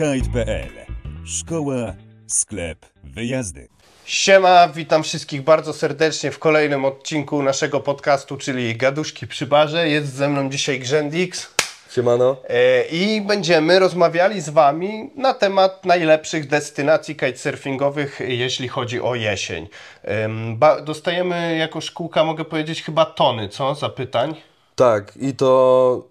Kite.pl Szkoła, sklep, wyjazdy. Siema, witam wszystkich bardzo serdecznie w kolejnym odcinku naszego podcastu, czyli Gaduszki przy barze. Jest ze mną dzisiaj Grzendix Siemano. e, i będziemy rozmawiali z Wami na temat najlepszych destynacji kitesurfingowych, jeśli chodzi o jesień. Dostajemy jako szkółka, mogę powiedzieć, chyba tony, co? Zapytań. Tak, i to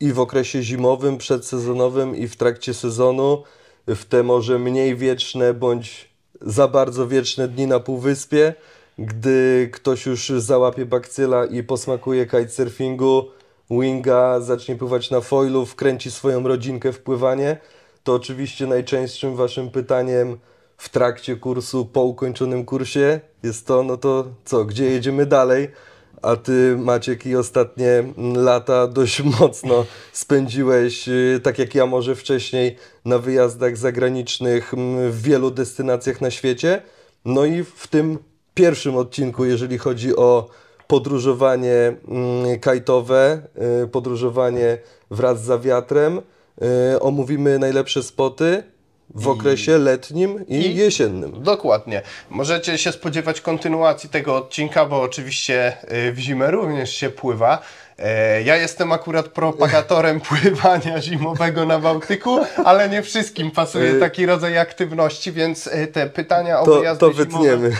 i w okresie zimowym, przedsezonowym, i w trakcie sezonu, w te może mniej wieczne bądź za bardzo wieczne dni na półwyspie, gdy ktoś już załapie bakcyla i posmakuje kitesurfingu, winga, zacznie pływać na foilu, wkręci swoją rodzinkę w pływanie, to oczywiście najczęstszym waszym pytaniem w trakcie kursu, po ukończonym kursie jest to, no to co, gdzie jedziemy dalej? A ty, Maciek, i ostatnie mm, lata dość mocno spędziłeś, y, tak jak ja może wcześniej, na wyjazdach zagranicznych mm, w wielu destynacjach na świecie. No i w tym pierwszym odcinku, jeżeli chodzi o podróżowanie mm, kajtowe, y, podróżowanie wraz za wiatrem, y, omówimy najlepsze spoty w okresie letnim i, i- jesiennym. Dokładnie. Możecie się spodziewać kontynuacji tego odcinka, bo oczywiście y, w zimę również się pływa. E, Ja jestem akurat propagatorem pływania zimowego na Bałtyku, ale nie wszystkim pasuje taki rodzaj aktywności, więc y, te pytania o To, wyjazdy to zimowe, wytniemy.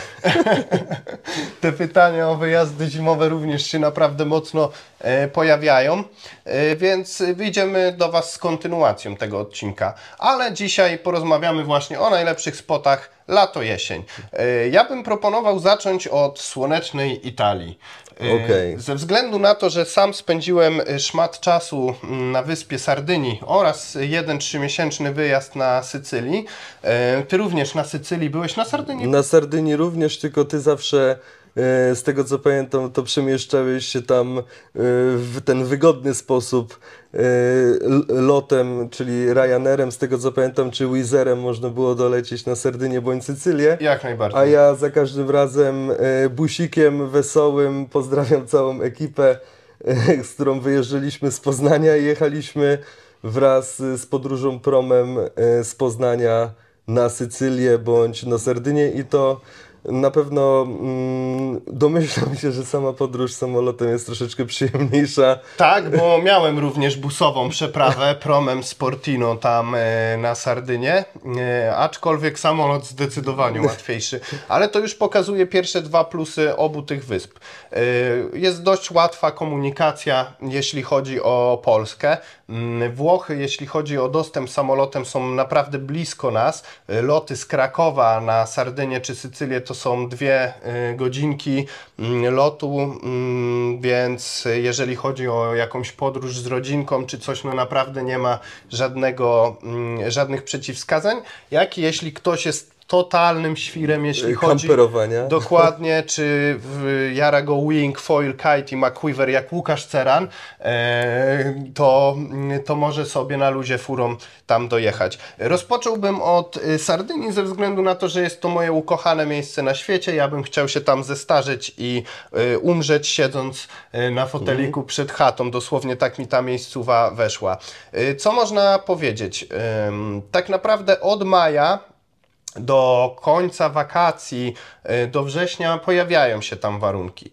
te pytania o wyjazdy zimowe również się naprawdę mocno e, pojawiają, e, więc wyjdziemy do Was z kontynuacją tego odcinka. Ale dzisiaj porozmawiamy właśnie o najlepszych spotach lato-jesień. E, Ja bym proponował zacząć od słonecznej Italii. E, Okej. Ze względu na to, że sam spędziłem e, szmat czasu mm, na wyspie Sardynii oraz jeden trzymiesięczny wyjazd na Sycylii. E, Ty również na Sycylii byłeś na Sardynii? Na Sardynii również, tylko ty zawsze, z tego co pamiętam, to przemieszczałeś się tam e, w ten wygodny sposób e, lotem, czyli Ryanerem, z tego co pamiętam, czy Wizerem można było dolecieć na Sardynię bądź Sycylię. Jak najbardziej. A ja za każdym razem e, busikiem wesołym pozdrawiam całą ekipę, e, z którą wyjeżdżaliśmy z Poznania i jechaliśmy wraz e, z podróżą promem e, z Poznania na Sycylię bądź na Sardynię i to na pewno mm, domyślam się, że sama podróż samolotem jest troszeczkę przyjemniejsza. Tak, bo miałem również busową przeprawę promem Sportino tam e, na Sardynię, e, aczkolwiek samolot zdecydowanie łatwiejszy. Ale to już pokazuje pierwsze dwa plusy obu tych wysp. E, jest dość łatwa komunikacja, jeśli chodzi o Polskę. Mm, Włochy, jeśli chodzi o dostęp samolotem, są naprawdę blisko nas. E, Loty z Krakowa na Sardynię czy Sycylię to są dwie e, godzinki mm, lotu, mm, więc jeżeli chodzi o jakąś podróż z rodzinką czy coś, no naprawdę nie ma żadnego, mm, żadnych przeciwwskazań. Jak i jeśli ktoś jest totalnym świrem, jeśli chodzi Kamperowania. dokładnie, czy w jara go Wing, Foil, Kite i McQuiver jak Łukasz Ceran, e, to, to może sobie na luzie furą tam dojechać. Rozpocząłbym od y, Sardynii ze względu na to, że jest to moje ukochane miejsce na świecie. Ja bym chciał się tam zestarzeć i y, umrzeć siedząc y, na foteliku przed chatą. Dosłownie tak mi ta miejscowa weszła. Y, Co można powiedzieć? Tak naprawdę od maja do końca wakacji, y, do września pojawiają się tam warunki.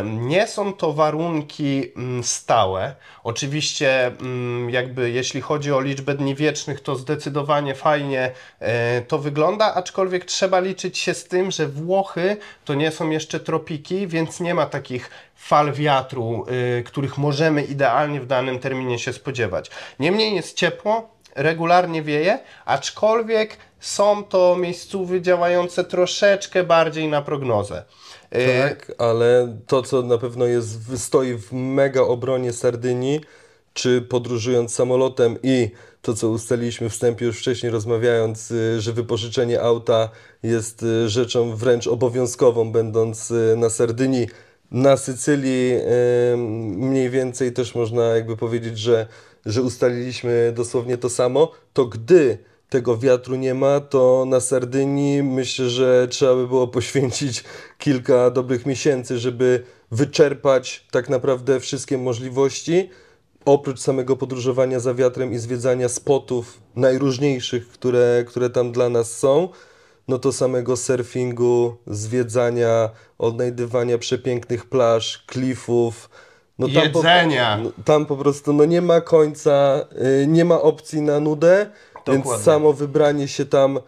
Ym, Nie są to warunki mm, stałe. Oczywiście, mm, jakby jeśli chodzi o liczbę dni wiecznych, to zdecydowanie fajnie y, to wygląda, aczkolwiek trzeba liczyć się z tym, że Włochy to nie są jeszcze tropiki, więc nie ma takich fal wiatru, y, których możemy idealnie w danym terminie się spodziewać. Niemniej jest ciepło, regularnie wieje, aczkolwiek są to miejscówy działające troszeczkę bardziej na prognozę. Y, Tak, ale to, co na pewno jest, stoi w mega obronie Sardynii, czy podróżując samolotem i to, co ustaliliśmy w wstępie już wcześniej rozmawiając, y, że wypożyczenie auta jest y, rzeczą wręcz obowiązkową, będąc na Sardynii. Na Sycylii mniej więcej też można jakby powiedzieć, że, że ustaliliśmy dosłownie to samo, to gdy tego wiatru nie ma, to na Sardynii myślę, że trzeba by było poświęcić kilka dobrych miesięcy, żeby wyczerpać tak naprawdę wszystkie możliwości. oprócz samego podróżowania za wiatrem i zwiedzania spotów najróżniejszych, które, które tam dla nas są, no to samego surfingu, zwiedzania, odnajdywania przepięknych plaż, klifów. No tam po- Jedzenia. no, tam po prostu no nie ma końca, y, nie ma opcji na nudę, więc Dokładnie. samo wybranie się tam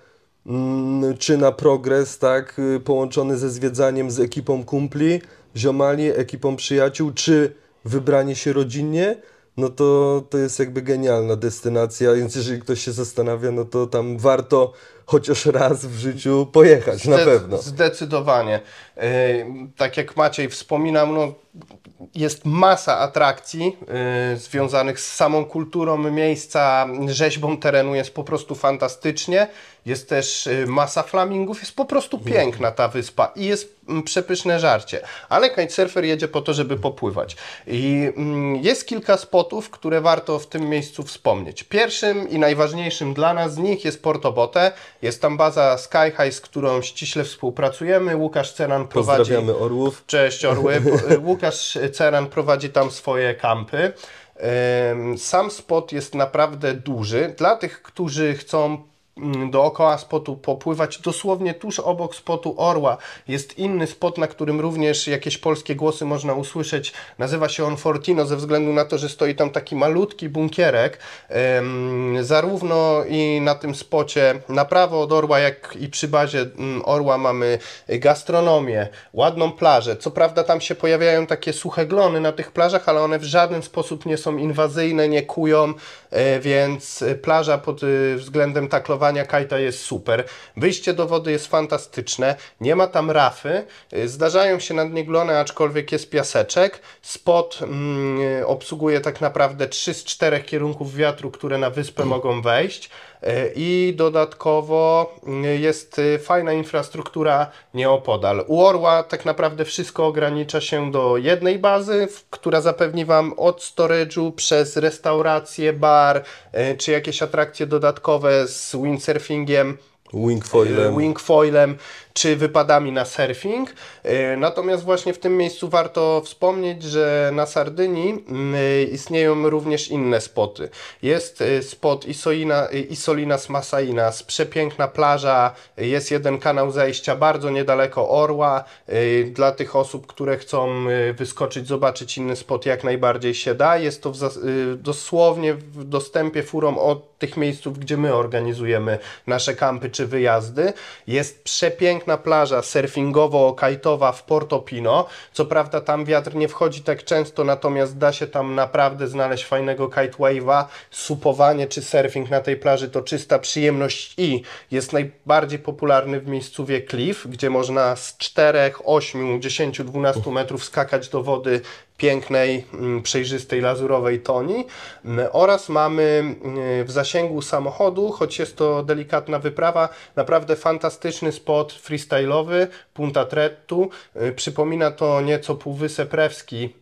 mm, czy na progres, tak, y, połączony ze zwiedzaniem z ekipą kumpli, ziomali, ekipą przyjaciół, czy wybranie się rodzinnie, no to, to jest jakby genialna destynacja, więc jeżeli ktoś się zastanawia, no to tam warto chociaż raz w życiu pojechać, na pewno. Zdecydowanie. Yy, tak jak Maciej wspominał, no, jest masa atrakcji yy, związanych z samą kulturą miejsca, rzeźbą terenu jest po prostu fantastycznie. Jest też yy, masa flamingów, jest po prostu piękna ta wyspa i jest przepyszne żarcie. Ale kitesurfer jedzie po to, żeby popływać. I mm, jest kilka spotów, które warto w tym miejscu wspomnieć. Pierwszym i najważniejszym dla nas z nich jest Porto Bote. Jest tam baza Sky High, z którą ściśle współpracujemy. Łukasz Ceran prowadzi... Orłów. Cześć Orły. Łukasz Ceran prowadzi tam swoje kampy. Sam spot jest naprawdę duży. Dla tych, którzy chcą dookoła spotu popływać, dosłownie tuż obok spotu Orła jest inny spot, na którym również jakieś polskie głosy można usłyszeć. Nazywa się on Fortino ze względu na to, że stoi tam taki malutki bunkierek. Zarówno i na tym spocie na prawo od Orła, jak i przy bazie mm, Orła mamy gastronomię, ładną plażę. Co prawda tam się pojawiają takie suche glony na tych plażach, ale one w żaden sposób nie są inwazyjne, nie kują, e, więc plaża pod e, względem taklowania kajta jest super. Wyjście do wody jest fantastyczne, nie ma tam rafy, e, zdarzają się na dnie glony, aczkolwiek jest piaseczek. Spot mm, obsługuje tak naprawdę 3 z 4 kierunków wiatru, które na wyspę mogą wejść. E, I dodatkowo mm, jest e, fajna infrastruktura nieopodal. U Orła tak naprawdę wszystko ogranicza się do jednej bazy, która zapewni Wam od storage'u przez restaurację, bar, e, czy jakieś atrakcje dodatkowe z windsurfingiem. Wingfoilem. wingfoilem czy wypadami na surfing. E, Natomiast właśnie w tym miejscu warto wspomnieć, że na Sardynii mm, e, istnieją również inne spoty. Jest e, spot Isolina, Isolinas Masainas, przepiękna plaża, jest jeden kanał zejścia bardzo niedaleko Orła. Dla tych osób, które chcą wyskoczyć, zobaczyć inny spot, jak najbardziej się da. Jest to w dosłownie w dostępie furą od tych miejsców, gdzie my organizujemy nasze kampy czy wyjazdy. Jest przepiękna plaża surfingowo-kajtowa w Portofino. Co prawda tam wiatr nie wchodzi tak często, natomiast da się tam naprawdę znaleźć fajnego kite wave'a. Supowanie czy surfing na tej plaży to czysta przyjemność i jest najbardziej popularny w miejscowie cliff, gdzie można z 4, 8, 10, 12 metrów skakać do wody pięknej, mm, przejrzystej, lazurowej toni Mm, oraz mamy mm, w zasięgu samochodu, choć jest to delikatna wyprawa, naprawdę fantastyczny spot freestyle'owy Punta Trettu. Y, Przypomina to nieco Półwysep Rewski,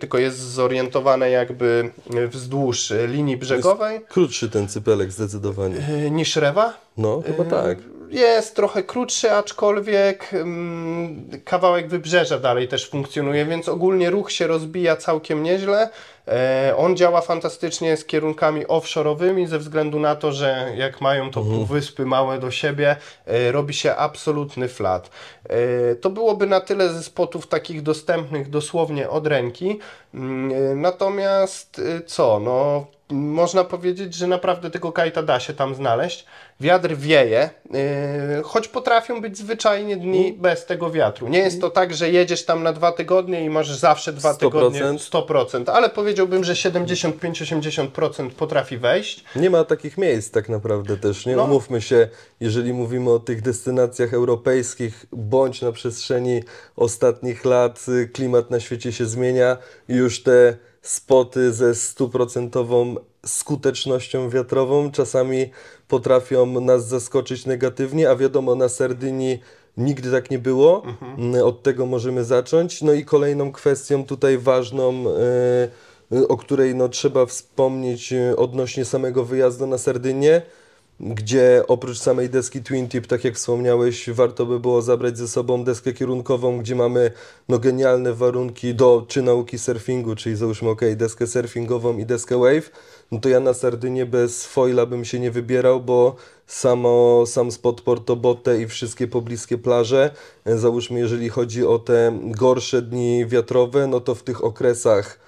tylko jest zorientowane jakby y, wzdłuż y, linii brzegowej Krótszy ten cypelek zdecydowanie. niż Rewa. No, chyba tak. Jest trochę krótszy, aczkolwiek mm, kawałek wybrzeża dalej też funkcjonuje, więc ogólnie ruch się rozbija całkiem nieźle. E, on działa fantastycznie z kierunkami offshore'owymi ze względu na to, że jak mają to półwyspy małe do siebie, e, robi się absolutny flat. E, to byłoby na tyle ze spotów takich dostępnych dosłownie od ręki. Mm, e, Natomiast e, co, no można powiedzieć, że naprawdę tego kajta da się tam znaleźć. Wiatr wieje, yy, choć potrafią być zwyczajnie dni bez tego wiatru. Nie jest to tak, że jedziesz tam na dwa tygodnie i masz zawsze dwa 100%? tygodnie 100%, ale powiedziałbym, że 75-80% potrafi wejść. Nie ma takich miejsc tak naprawdę też, nie? No. Umówmy się, jeżeli mówimy o tych destynacjach europejskich, bądź na przestrzeni ostatnich lat y, klimat na świecie się zmienia i już te spoty ze stuprocentową skutecznością wiatrową czasami potrafią nas zaskoczyć negatywnie, a wiadomo na Sardynii nigdy tak nie było. Mm, Od tego możemy zacząć. No i kolejną kwestią tutaj ważną y, o której no, trzeba wspomnieć y, odnośnie samego wyjazdu na Sardynię, gdzie oprócz samej deski Twin Tip, tak jak wspomniałeś, warto by było zabrać ze sobą deskę kierunkową, gdzie mamy no, genialne warunki do czy nauki surfingu, czyli załóżmy ok, deskę surfingową i deskę wave, no to ja na Sardynię bez foila bym się nie wybierał, bo samo, sam spot Porto Botte i wszystkie pobliskie plaże, e, załóżmy jeżeli chodzi o te gorsze dni wiatrowe, no to w tych okresach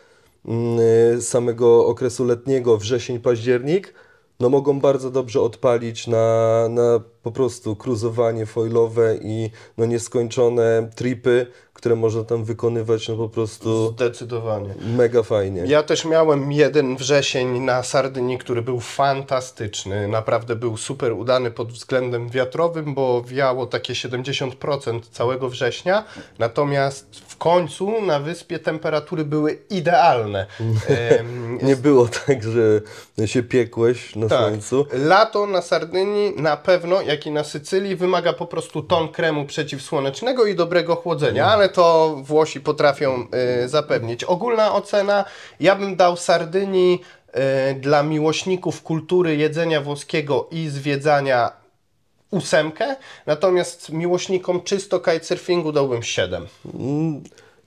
mm, e, samego okresu letniego, wrzesień, październik, no mogą bardzo dobrze odpalić na, na po prostu cruzowanie foilowe i no nieskończone tripy, które można tam wykonywać no po prostu Zdecydowanie. mega fajnie. Ja też miałem jeden wrzesień na Sardynii, który był fantastyczny. Naprawdę był super udany pod względem wiatrowym, bo wiało takie 70% całego września. Natomiast w końcu na wyspie temperatury były idealne. Nie było tak, że się piekłeś na tak. słońcu. Lato na Sardynii na pewno, jak i na Sycylii, wymaga po prostu ton kremu przeciwsłonecznego i dobrego chłodzenia, ale to Włosi potrafią y, zapewnić. Ogólna ocena, ja bym dał Sardynii y, dla miłośników kultury jedzenia włoskiego i zwiedzania ósemkę, natomiast miłośnikom czysto kitesurfingu dałbym 7.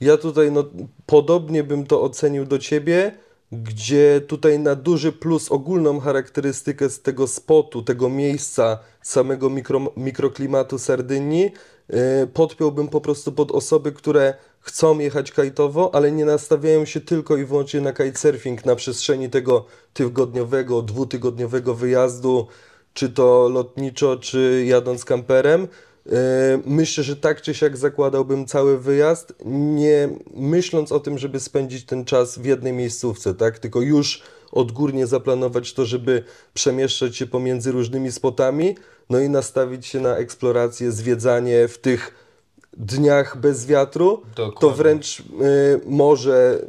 Ja tutaj no, podobnie bym to ocenił do ciebie, gdzie tutaj na duży plus ogólną charakterystykę z tego spotu, tego miejsca, samego mikro, mikroklimatu Sardynii yy, podpiąłbym po prostu pod osoby, które chcą jechać kajtowo, ale nie nastawiają się tylko i wyłącznie na kitesurfing na przestrzeni tego tygodniowego, dwutygodniowego wyjazdu, czy to lotniczo, czy jadąc kamperem. Yy, Myślę, że tak czy siak zakładałbym cały wyjazd, nie myśląc o tym, żeby spędzić ten czas w jednej miejscówce, tak? Tylko już odgórnie zaplanować to, żeby przemieszczać się pomiędzy różnymi spotami, no i nastawić się na eksplorację, zwiedzanie w tych dniach bez wiatru. To Dokładnie. wręcz yy, może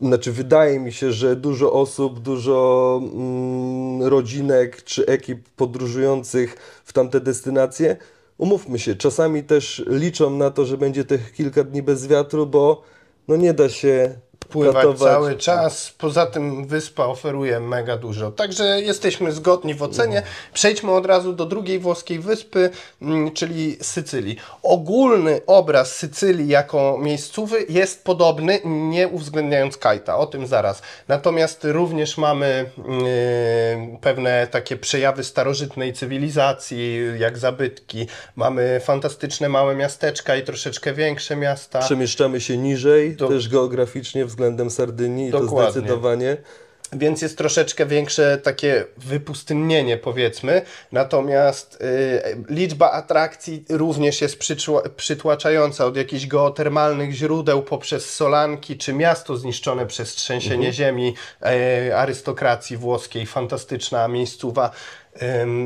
znaczy, wydaje mi się, że dużo osób, dużo mm, rodzinek czy ekip podróżujących w tamte destynacje, umówmy się, czasami też liczą na to, że będzie tych kilka dni bez wiatru, bo no nie da się pływać cały czas. Poza tym wyspa oferuje mega dużo. Także jesteśmy zgodni w ocenie. Przejdźmy od razu do drugiej włoskiej wyspy, mm, czyli Sycylii. Ogólny obraz Sycylii jako miejscowy jest podobny, nie uwzględniając Kajta. O tym zaraz. Natomiast również mamy mm, pewne takie przejawy starożytnej cywilizacji, jak zabytki. Mamy fantastyczne małe miasteczka i troszeczkę większe miasta. Przemieszczamy się niżej, Do- też geograficznie względem Sardynii, to Dokładnie. zdecydowanie. Więc jest troszeczkę większe takie wypustynnienie, powiedzmy. Natomiast y, liczba atrakcji również jest przytłaczająca. Od jakichś geotermalnych źródeł poprzez solanki, czy miasto zniszczone przez trzęsienie ziemi e, arystokracji włoskiej. Fantastyczna miejscowa.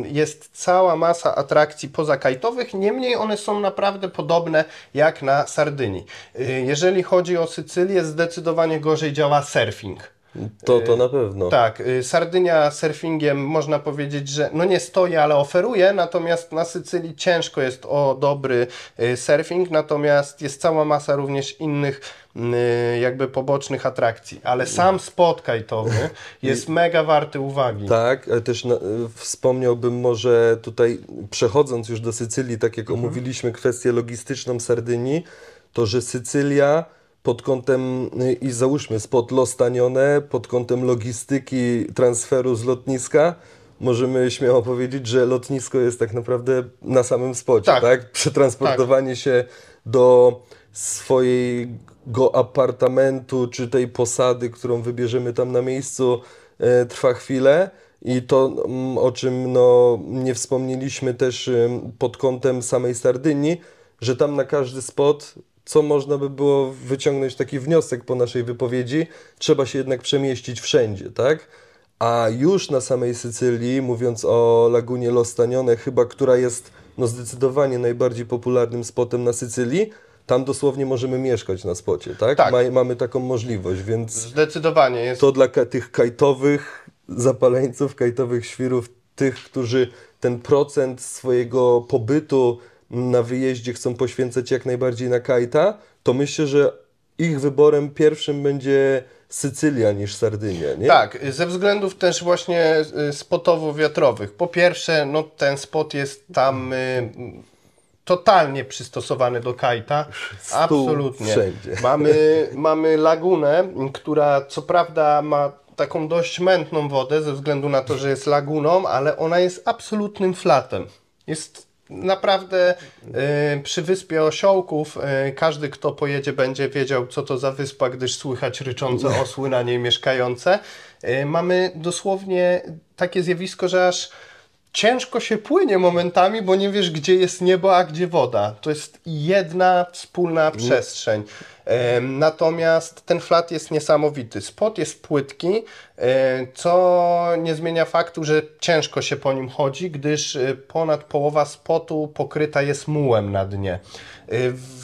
Jest cała masa atrakcji pozakajtowych, niemniej one są naprawdę podobne jak na Sardynii. Y, Jeżeli chodzi o Sycylię, zdecydowanie gorzej działa surfing. To, to na pewno. Tak, y, Sardynia surfingiem można powiedzieć, że no nie stoi, ale oferuje, natomiast na Sycylii ciężko jest o dobry y, surfing, natomiast jest cała masa również innych y, jakby pobocznych atrakcji, ale sam spot kajtowy jest mega warty uwagi. Tak, ale też na, y, wspomniałbym może tutaj, przechodząc już do Sycylii, tak jak omówiliśmy kwestię logistyczną Sardynii, to że Sycylia pod kątem, y, i załóżmy spod Lostanione, pod kątem logistyki transferu z lotniska, możemy śmiało powiedzieć, że lotnisko jest tak naprawdę na samym spocie, Tak. tak? Przetransportowanie się do swojego apartamentu, czy tej posady, którą wybierzemy tam na miejscu, e, trwa chwilę. I to, mm, o czym no, nie wspomnieliśmy też ym, pod kątem samej Sardynii, że tam na każdy spot, co można by było wyciągnąć taki wniosek po naszej wypowiedzi, trzeba się jednak przemieścić wszędzie, tak? A już na samej Sycylii, mówiąc o lagunie Lostanione, chyba która jest no, zdecydowanie najbardziej popularnym spotem na Sycylii, tam dosłownie możemy mieszkać na spocie, tak? Tak. Ma, mamy taką możliwość, więc Zdecydowanie jest to dla tych kajtowych zapaleńców, kajtowych świrów, tych, którzy ten procent swojego pobytu na wyjeździe chcą poświęcać jak najbardziej na kajta, to myślę, że ich wyborem pierwszym będzie Sycylia niż Sardynia, nie? Tak, ze względów też właśnie y, spotowo-wiatrowych. Po pierwsze, no ten spot jest tam y, totalnie przystosowany do kajta. Stół Absolutnie. wszędzie. Mamy, mamy lagunę, która co prawda ma taką dość mętną wodę ze względu na to, że jest laguną, ale ona jest absolutnym flatem. Jest naprawdę y, przy wyspie Osiołków y, każdy, kto pojedzie, będzie wiedział, co to za wyspa, gdyż słychać ryczące osły na niej mieszkające. Y, mamy dosłownie takie zjawisko, że aż ciężko się płynie momentami, bo nie wiesz, gdzie jest niebo, a gdzie woda. To jest jedna wspólna przestrzeń. Natomiast ten flat jest niesamowity. Spot jest płytki, e, co nie zmienia faktu, że ciężko się po nim chodzi, gdyż e, ponad połowa spotu pokryta jest mułem na dnie. E,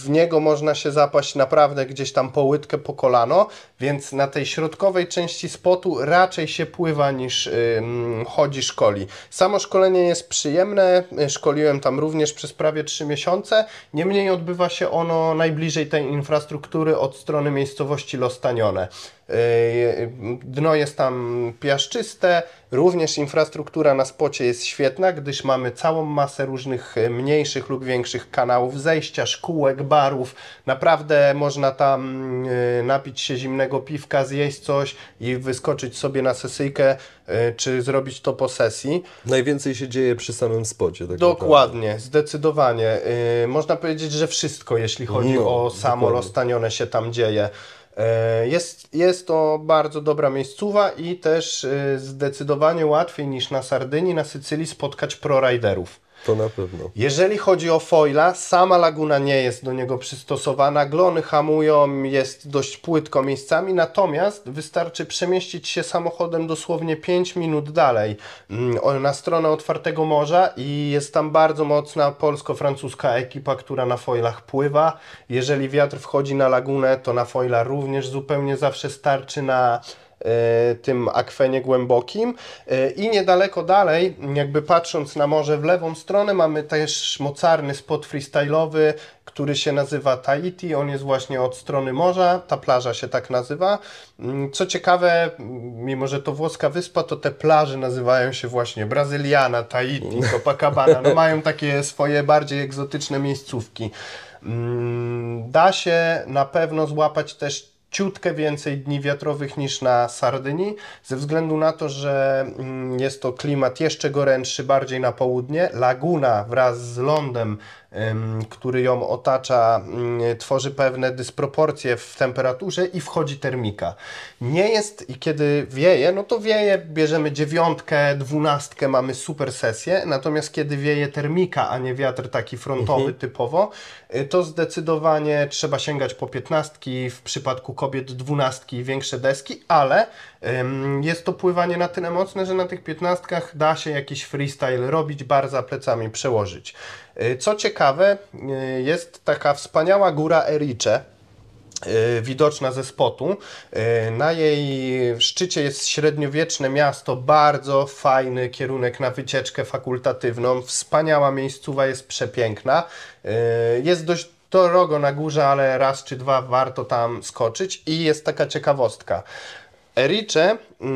W niego można się zapaść naprawdę gdzieś tam po łydkę, po kolano, więc na tej środkowej części spotu raczej się pływa niż chodzi szkoli. Samo szkolenie jest przyjemne, y, szkoliłem tam również przez prawie 3 miesiące, niemniej odbywa się ono najbliżej tej infrastruktury od strony miejscowości Lostanione. Yy, Dno jest tam piaszczyste, również infrastruktura na spocie jest świetna, gdyż mamy całą masę różnych e, mniejszych lub większych kanałów zejścia, szkółek, barów. Naprawdę można tam e, napić się zimnego piwka, zjeść coś i wyskoczyć sobie na sesyjkę, e, czy zrobić to po sesji. Najwięcej się dzieje przy samym spocie. Tak Dokładnie, zdecydowanie. Yy, można powiedzieć, że wszystko, jeśli chodzi No, o samo dokładnie. roztanione się tam dzieje. Yy, Jest, jest to bardzo dobra miejscowa i też yy, zdecydowanie łatwiej niż na Sardynii, na Sycylii spotkać proriderów. To na pewno. Jeżeli chodzi o foila, sama laguna nie jest do niego przystosowana. Glony hamują, jest dość płytko miejscami, natomiast wystarczy przemieścić się samochodem dosłownie 5 minut dalej mm, na stronę otwartego morza i jest tam bardzo mocna polsko-francuska ekipa, która na foilach pływa. Jeżeli wiatr wchodzi na lagunę, to na foila również zupełnie zawsze starczy na tym akwenie głębokim E, i niedaleko dalej, jakby patrząc na morze w lewą stronę, mamy też mocarny spot freestyle'owy, który się nazywa Tahiti, on jest właśnie od strony morza, ta plaża się tak nazywa. Mm, Co ciekawe, m, mimo że to włoska wyspa, to te plaże nazywają się właśnie Brazyliana, Tahiti, Copacabana, no mają takie swoje bardziej egzotyczne miejscówki. Mm, Da się na pewno złapać też ciutkę więcej dni wiatrowych niż na Sardynii, ze względu na to, że mm, jest to klimat jeszcze gorętszy, bardziej na południe. Laguna wraz z lądem, który ją otacza, mm, tworzy pewne dysproporcje w temperaturze i wchodzi termika. Nie jest, i kiedy wieje, no to wieje, bierzemy dziewiątkę, dwunastkę, mamy super sesję, natomiast kiedy wieje termika, a nie wiatr taki frontowy typowo, y, to zdecydowanie trzeba sięgać po piętnastki, w przypadku kobiet dwunastki i większe deski, ale jest to pływanie na tyle mocne, że na tych piętnastkach da się jakiś freestyle robić, bar za plecami przełożyć. Y, Co ciekawe, y, jest taka wspaniała góra Erice, y, widoczna ze spotu. Na jej szczycie jest średniowieczne miasto, bardzo fajny kierunek na wycieczkę fakultatywną. Wspaniała miejscowa, jest przepiękna. Jest dość drogo na górze, ale raz czy dwa warto tam skoczyć i jest taka ciekawostka. Ericze yy,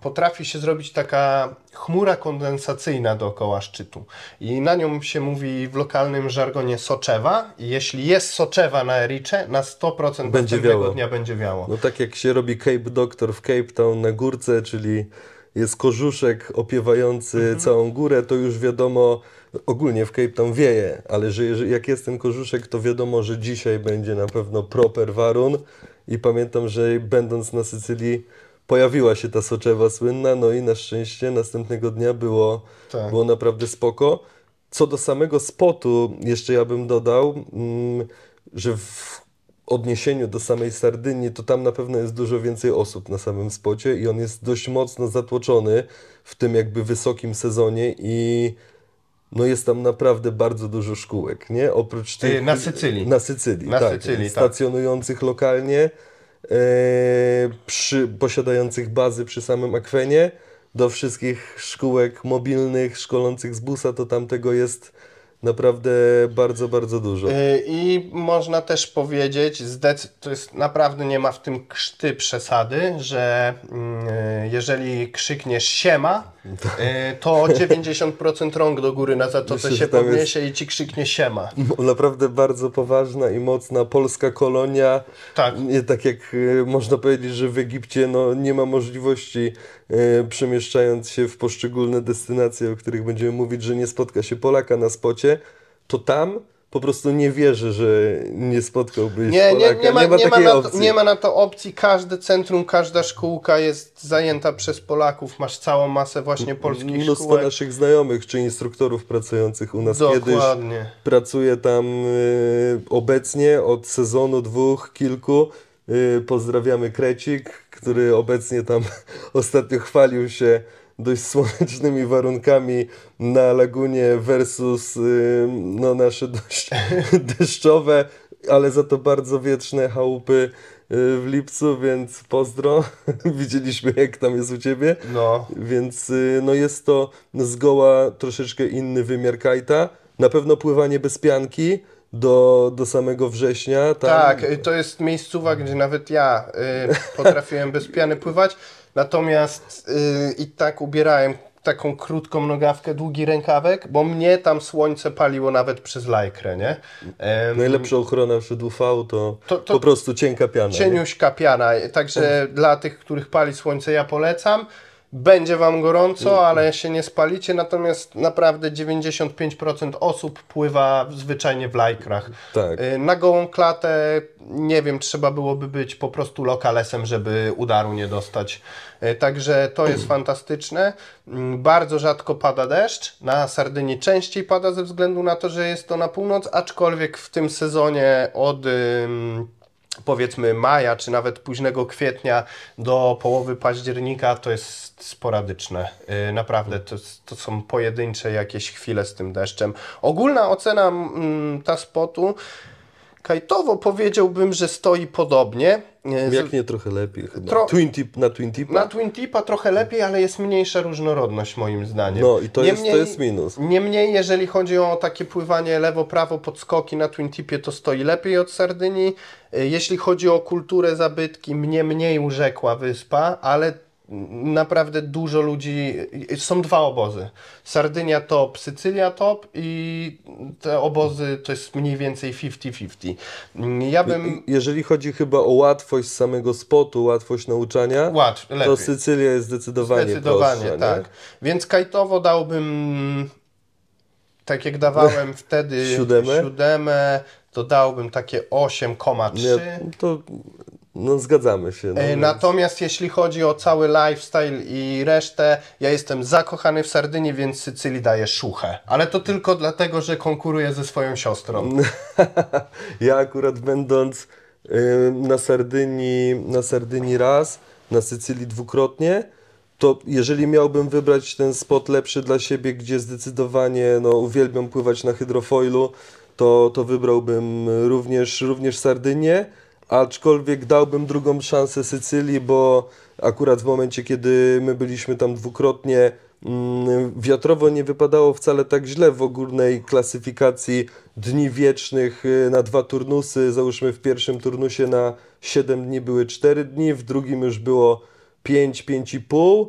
potrafi się zrobić taka chmura kondensacyjna dookoła szczytu i na nią się mówi w lokalnym żargonie soczewa i jeśli jest soczewa na Ericze, na 100% Będzie następnego wiało. dnia będzie wiało. No tak jak się robi Cape Doctor w Cape Town na górce, czyli jest korzuszek opiewający Mhm. całą górę, to już wiadomo, ogólnie w Cape Town wieje, ale że jak jest ten korzuszek, to wiadomo, że dzisiaj będzie na pewno proper warun i pamiętam, że będąc na Sycylii pojawiła się ta soczewa słynna, no i na szczęście następnego dnia było, Tak. było naprawdę spoko. Co do samego spotu, jeszcze ja bym dodał, mm, że w odniesieniu do samej Sardynii, to tam na pewno jest dużo więcej osób na samym spocie i on jest dość mocno zatłoczony w tym jakby wysokim sezonie i no jest tam naprawdę bardzo dużo szkółek, nie? Oprócz tych... na Sycylii. Na Sycylii, Na tak. Sycylii, tak. Stacjonujących lokalnie, e, przy, posiadających bazy przy samym akwenie, do wszystkich szkółek mobilnych, szkolących z busa, to tam tego jest naprawdę bardzo, bardzo dużo. Y, I można też powiedzieć, to jest naprawdę nie ma w tym krzty przesady, że mm, y, jeżeli krzykniesz siema, y, to 90% rąk do góry na zatoce Myślę, się tam jest- podniesie i ci krzyknie siema. Naprawdę bardzo poważna i mocna polska kolonia. Tak. Nie tak jak można powiedzieć, że w Egipcie no, nie ma możliwości przemieszczając się w poszczególne destynacje, o których będziemy mówić, że nie spotka się Polaka na spocie, to tam po prostu nie wierzę, że nie spotkałbyś Nie, nie, Polaka. nie, ma, nie, ma takiej na to, opcji. nie ma na to opcji. Każde centrum, każda szkółka jest zajęta przez Polaków. Masz całą masę właśnie polskich Mnóstwo szkółek. naszych znajomych czy instruktorów pracujących u nas kiedyś Dokładnie. Pracuję tam y, obecnie od sezonu dwóch, kilku. Y, pozdrawiamy Krecik, który obecnie tam ostatnio chwalił się dość słonecznymi warunkami na lagunie versus y, no, nasze dość deszczowe, ale za to bardzo wietrzne chałupy y, w lipcu, więc pozdro. Widzieliśmy jak tam jest u Ciebie. No. Więc y, no jest to zgoła troszeczkę inny wymiar kajta. Na pewno pływanie bez pianki do, do samego września. Tam, Tak, y, to jest miejscowa, gdzie nawet ja y, potrafiłem bez piany pływać, natomiast y, i tak ubierałem taką krótką nogawkę, długi rękawek, bo mnie tam słońce paliło nawet przez lajkrę, nie? Em, Najlepsza ochrona przed UV to, To- to- po prostu cienka piana. nie? Cieniuśka piana, także dla tych, których pali słońce ja polecam. Będzie Wam gorąco, ale się nie spalicie, natomiast naprawdę 95% osób pływa zwyczajnie w lajkrach. Tak. Y, Na gołą klatę, nie wiem, trzeba byłoby być po prostu lokalesem, żeby udaru nie dostać. Y, Także to jest fantastyczne. Mm, Bardzo rzadko pada deszcz. Na Sardynii częściej pada ze względu na to, że jest to na północ, aczkolwiek w tym sezonie od powiedzmy maja, czy nawet późnego kwietnia do połowy października to jest sporadyczne. Yy, Naprawdę to, to są pojedyncze jakieś chwile z tym deszczem. Ogólna ocena mm, ta spotu kajtowo powiedziałbym, że stoi podobnie. Z- Jak nie trochę lepiej chyba. Tro- Twin tip na Twin Tipa? na Twin Tipa trochę lepiej, ale jest mniejsza różnorodność moim zdaniem. No i to jest- to Niemniej- jest minus. Niemniej, jeżeli chodzi o takie pływanie lewo-prawo podskoki na Twin Tipie, to stoi lepiej od Sardynii. Y, Jeśli chodzi o kulturę zabytki, mnie mniej urzekła wyspa, ale naprawdę dużo ludzi, są dwa obozy. Sardynia top, Sycylia top i te obozy to jest mniej więcej 50-50. Mm, Ja bym... Jeżeli chodzi chyba o łatwość samego spotu, łatwość nauczania, Łatw, to Sycylia jest zdecydowanie Zdecydowanie, prostsza, tak. Nie? Więc kajtowo dałbym, tak jak dawałem wtedy Siódemę? siódemę, to dałbym takie 8,3. Nie, to no zgadzamy się. No, E, więc- Natomiast jeśli chodzi o cały lifestyle i resztę, ja jestem zakochany w Sardynii, więc Sycylii daję szuchę. Ale to tylko dlatego, że konkuruję ze swoją siostrą. Ja akurat będąc y, na Sardynii, na Sardynii raz, na Sycylii dwukrotnie, to jeżeli miałbym wybrać ten spot lepszy dla siebie, gdzie zdecydowanie no, uwielbiam pływać na hydrofoilu, to, to wybrałbym również, również Sardynię, aczkolwiek dałbym drugą szansę Sycylii, bo akurat w momencie, kiedy my byliśmy tam dwukrotnie, mm, wiatrowo nie wypadało wcale tak źle w ogólnej klasyfikacji dni wiecznych y, na dwa turnusy. Załóżmy w pierwszym turnusie na 7 dni były 4 dni, w drugim już było 5, 5,5,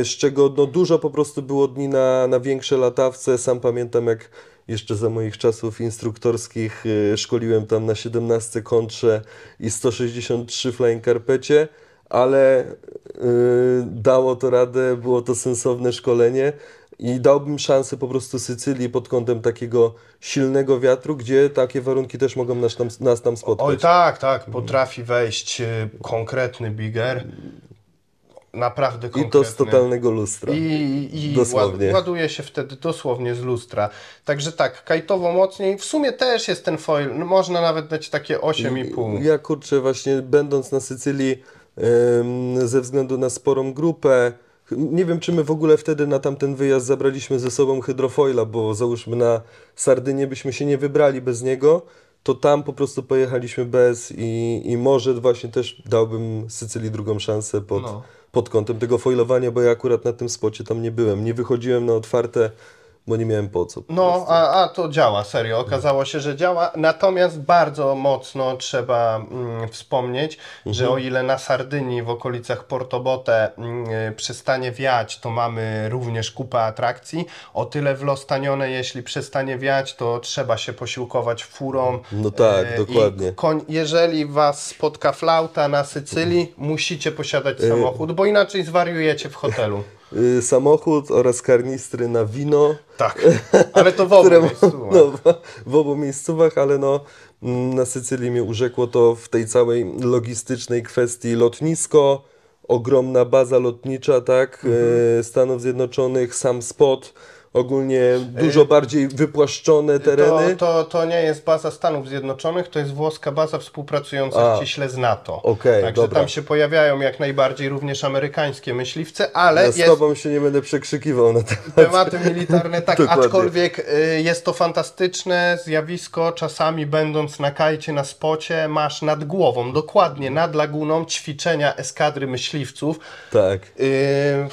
y, z czego no, dużo po prostu było dni na, na większe latawce. Sam pamiętam jak jeszcze za moich czasów instruktorskich y, szkoliłem tam na 17 kontrze i 163 flying carpecie, ale y, dało to radę, było to sensowne szkolenie i dałbym szansę po prostu Sycylii pod kątem takiego silnego wiatru, gdzie takie warunki też mogą nas tam, nas tam spotkać. Oj tak, tak, potrafi wejść y, konkretny bigger. Naprawdę I konkretny. to z totalnego lustra. I, i Dosłownie. ład- ładuje się wtedy dosłownie z lustra. Także tak, kajtowo mocniej. W sumie też jest ten foil. No, można nawet dać takie 8,5. Ja kurczę, właśnie będąc na Sycylii ze względu na sporą grupę, nie wiem czy my w ogóle wtedy na tamten wyjazd zabraliśmy ze sobą hydrofoila, bo załóżmy na Sardynię byśmy się nie wybrali bez niego, to tam po prostu pojechaliśmy bez i, i może właśnie też dałbym Sycylii drugą szansę pod, No. Pod kątem tego foilowania, bo ja akurat na tym spocie tam nie byłem. Nie wychodziłem na otwarte bo nie miałem po co. po No, a, a to działa, serio. Okazało się, że działa. Natomiast bardzo mocno trzeba mm, wspomnieć, że o ile na Sardynii w okolicach Portobote mm, y, przestanie wiać, to mamy również kupę atrakcji. O tyle w Lostanione, jeśli przestanie wiać, to trzeba się posiłkować furą. No tak, E, dokładnie. Koń, jeżeli was spotka flauta na Sycylii, musicie posiadać E, samochód, bo inaczej zwariujecie w hotelu. Y, samochód oraz karnistry na wino. Tak, ale to w obu które miejscu. no, w- obu miejscówach, ale no mm, na Sycylii mnie urzekło to w tej całej logistycznej kwestii lotnisko, ogromna baza lotnicza, tak, Mhm. e, Stanów Zjednoczonych, sam spot, ogólnie dużo bardziej wypłaszczone tereny. To, to, to nie jest baza Stanów Zjednoczonych, to jest włoska baza współpracująca A. ściśle z NATO. Okej, Także dobra. tam się pojawiają jak najbardziej również amerykańskie myśliwce, ale Ja z jest tobą się nie będę przekrzykiwał na temat. tematy militarne, tak, aczkolwiek y, jest to fantastyczne zjawisko, czasami będąc na kajcie, na spocie, masz nad głową, dokładnie nad laguną ćwiczenia eskadry myśliwców Tak. y,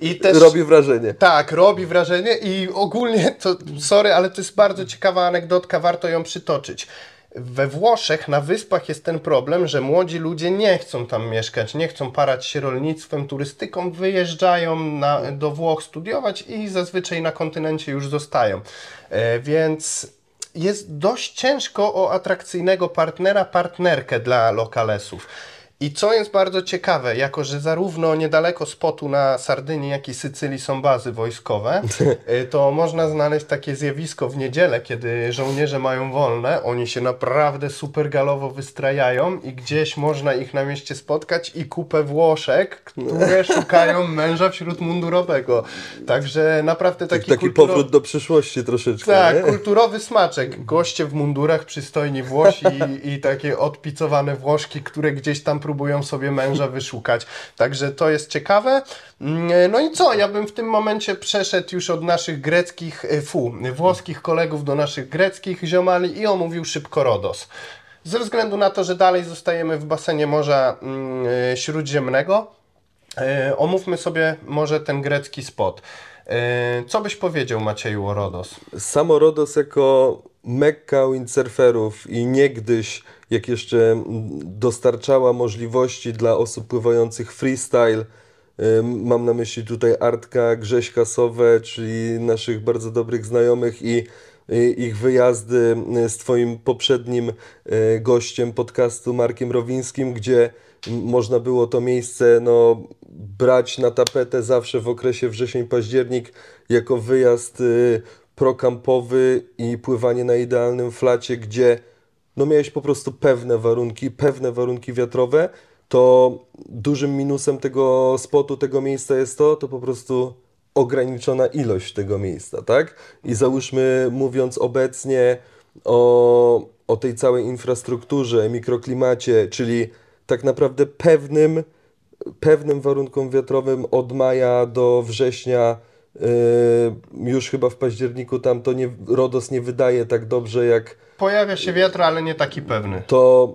i też... Robi wrażenie. Tak, robi wrażenie i ogólnie to, sorry, ale to jest bardzo ciekawa anegdotka, warto ją przytoczyć. We Włoszech na wyspach jest ten problem, że młodzi ludzie nie chcą tam mieszkać, nie chcą parać się rolnictwem, turystyką, wyjeżdżają na, do Włoch studiować i zazwyczaj na kontynencie już zostają. E, więc jest dość ciężko o atrakcyjnego partnera, partnerkę dla lokalesów. I co jest bardzo ciekawe, jako że zarówno niedaleko spotu na Sardynii, jak i Sycylii są bazy wojskowe, y, to można znaleźć takie zjawisko w niedzielę, kiedy żołnierze mają wolne, oni się naprawdę super galowo wystrajają i gdzieś można ich na mieście spotkać i kupę Włoszek, które szukają męża wśród mundurowego. Także naprawdę taki, Taki kulturo- powrót do przyszłości troszeczkę. tak, nie? kulturowy smaczek. Goście w mundurach, przystojni Włosi i, i takie odpicowane Włoszki, które gdzieś tam próbują sobie męża wyszukać. Także to jest ciekawe. Mm, No i co? Ja bym w tym momencie przeszedł już od naszych greckich, e, fu, włoskich kolegów do naszych greckich ziomali i omówił szybko Rodos. Ze względu na to, że dalej zostajemy w basenie Morza mm, e, Śródziemnego, e, omówmy sobie może ten grecki spot. Co byś powiedział Macieju o Rodos? Samo Rodos jako mekka windsurferów i niegdyś, jak jeszcze dostarczała możliwości dla osób pływających freestyle, mam na myśli tutaj Artka, Grześka Sowę, czyli naszych bardzo dobrych znajomych i ich wyjazdy y, z Twoim poprzednim y, gościem podcastu Markiem Rowińskim, gdzie można było to miejsce no, brać na tapetę zawsze w okresie wrzesień-październik jako wyjazd y, prokampowy i pływanie na idealnym flacie, gdzie no miałeś po prostu pewne warunki, pewne warunki wiatrowe, to dużym minusem tego spotu, tego miejsca jest to, to po prostu ograniczona ilość tego miejsca, tak? I załóżmy, mówiąc obecnie o, o tej całej infrastrukturze, mikroklimacie, czyli tak naprawdę pewnym, pewnym warunkom wiatrowym od maja do września, już chyba w październiku tam to nie, RODOS nie wydaje tak dobrze jak Pojawia się wiatr, ale nie taki pewny. to,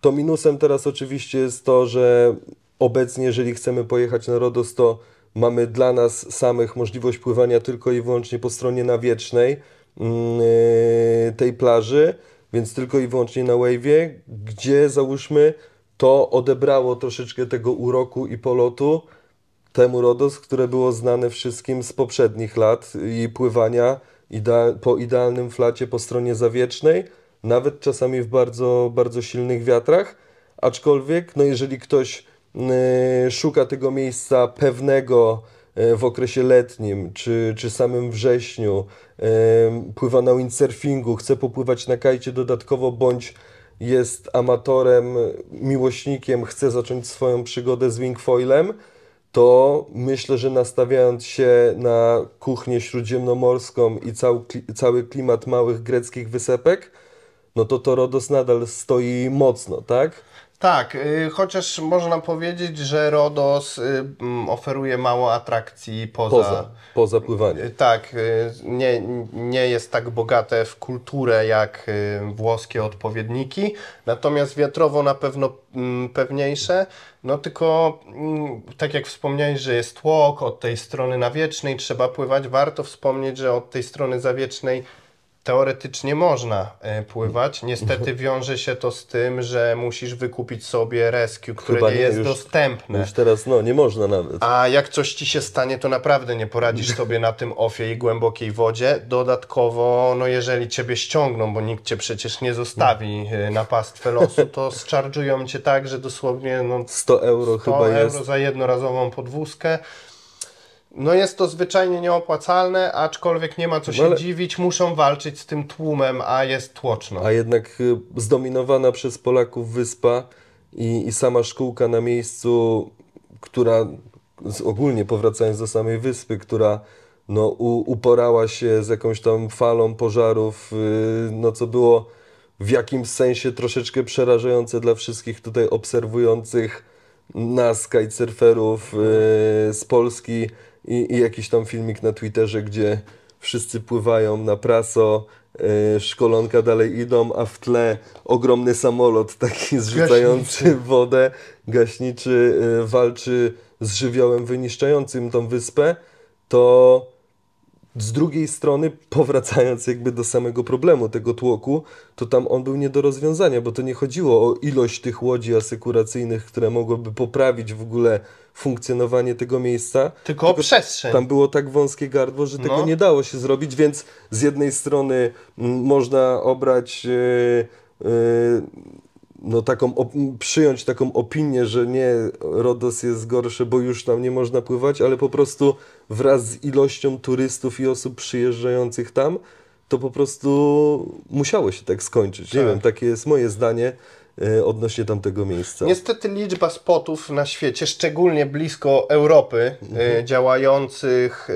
to minusem teraz oczywiście jest to, że obecnie, jeżeli chcemy pojechać na Rodos, to mamy dla nas samych możliwość pływania tylko i wyłącznie po stronie nawiecznej yy, tej plaży, więc tylko i wyłącznie na wave'ie, gdzie załóżmy to odebrało troszeczkę tego uroku i polotu temu Rodos, które było znane wszystkim z poprzednich lat i pływania po idealnym flacie po stronie zawiecznej, nawet czasami w bardzo, bardzo silnych wiatrach, aczkolwiek no jeżeli ktoś y, szuka tego miejsca pewnego y, w okresie letnim, czy, czy samym wrześniu, y, pływa na windsurfingu, chce popływać na kajcie dodatkowo, bądź jest amatorem, miłośnikiem, chce zacząć swoją przygodę z wingfoilem, to myślę, że nastawiając się na kuchnię śródziemnomorską i kli- cały klimat małych greckich wysepek, no to to Rodos nadal stoi mocno, tak? Tak, y, chociaż można powiedzieć, że Rodos y, mm, oferuje mało atrakcji poza. Poza, poza pływaniem. Y, Tak, nie, nie jest tak bogate w kulturę jak włoskie odpowiedniki, natomiast wiatrowo na pewno mm, pewniejsze. No tylko, mm, tak jak wspomniałeś, że jest tłok od tej strony nawiecznej, trzeba pływać. Warto wspomnieć, że od tej strony zawiecznej teoretycznie można e, pływać. Niestety wiąże się to z tym, że musisz wykupić sobie rescue, które Chyba nie nie, jest dostępne. Już teraz, no, nie można nawet. A jak coś ci się stanie, to naprawdę nie poradzisz sobie na tym ofie i głębokiej wodzie. Dodatkowo, no jeżeli ciebie ściągną, bo nikt cię przecież nie zostawi y, na pastwę losu, to zczarżują cię tak, że dosłownie no, 100 euro 100 chyba euro jest. za jednorazową podwózkę. No jest to zwyczajnie nieopłacalne, aczkolwiek nie ma co się No ale- dziwić, muszą walczyć z tym tłumem, a jest tłoczno. A jednak y, zdominowana przez Polaków wyspa i, i sama szkółka na miejscu, która ogólnie powracając do samej wyspy, która no, u, uporała się z jakąś tam falą pożarów, y, no co było w jakimś sensie troszeczkę przerażające dla wszystkich tutaj obserwujących nas, kitesurferów y, z Polski i, i jakiś tam filmik na Twitterze, gdzie wszyscy pływają na praso, y, szkolonka dalej idą, a w tle ogromny samolot taki zrzucający wodę, gaśniczy, y, walczy z żywiołem wyniszczającym tą wyspę, to z drugiej strony, powracając jakby do samego problemu tego tłoku, to tam on był nie do rozwiązania, bo to nie chodziło o ilość tych łodzi asykuracyjnych, które mogłyby poprawić w ogóle funkcjonowanie tego miejsca. Tylko o przestrzeń. Tam było tak wąskie gardło, że tego No. nie dało się zrobić, więc z jednej strony mm, można obrać, yy, yy, no taką, przyjąć taką opinię, że nie, Rodos jest gorszy, bo już tam nie można pływać, ale po prostu wraz z ilością turystów i osób przyjeżdżających tam, to po prostu musiało się tak skończyć. Nie Tak. wiem, takie jest moje zdanie odnośnie tamtego miejsca. Niestety liczba spotów na świecie, szczególnie blisko Europy, y, działających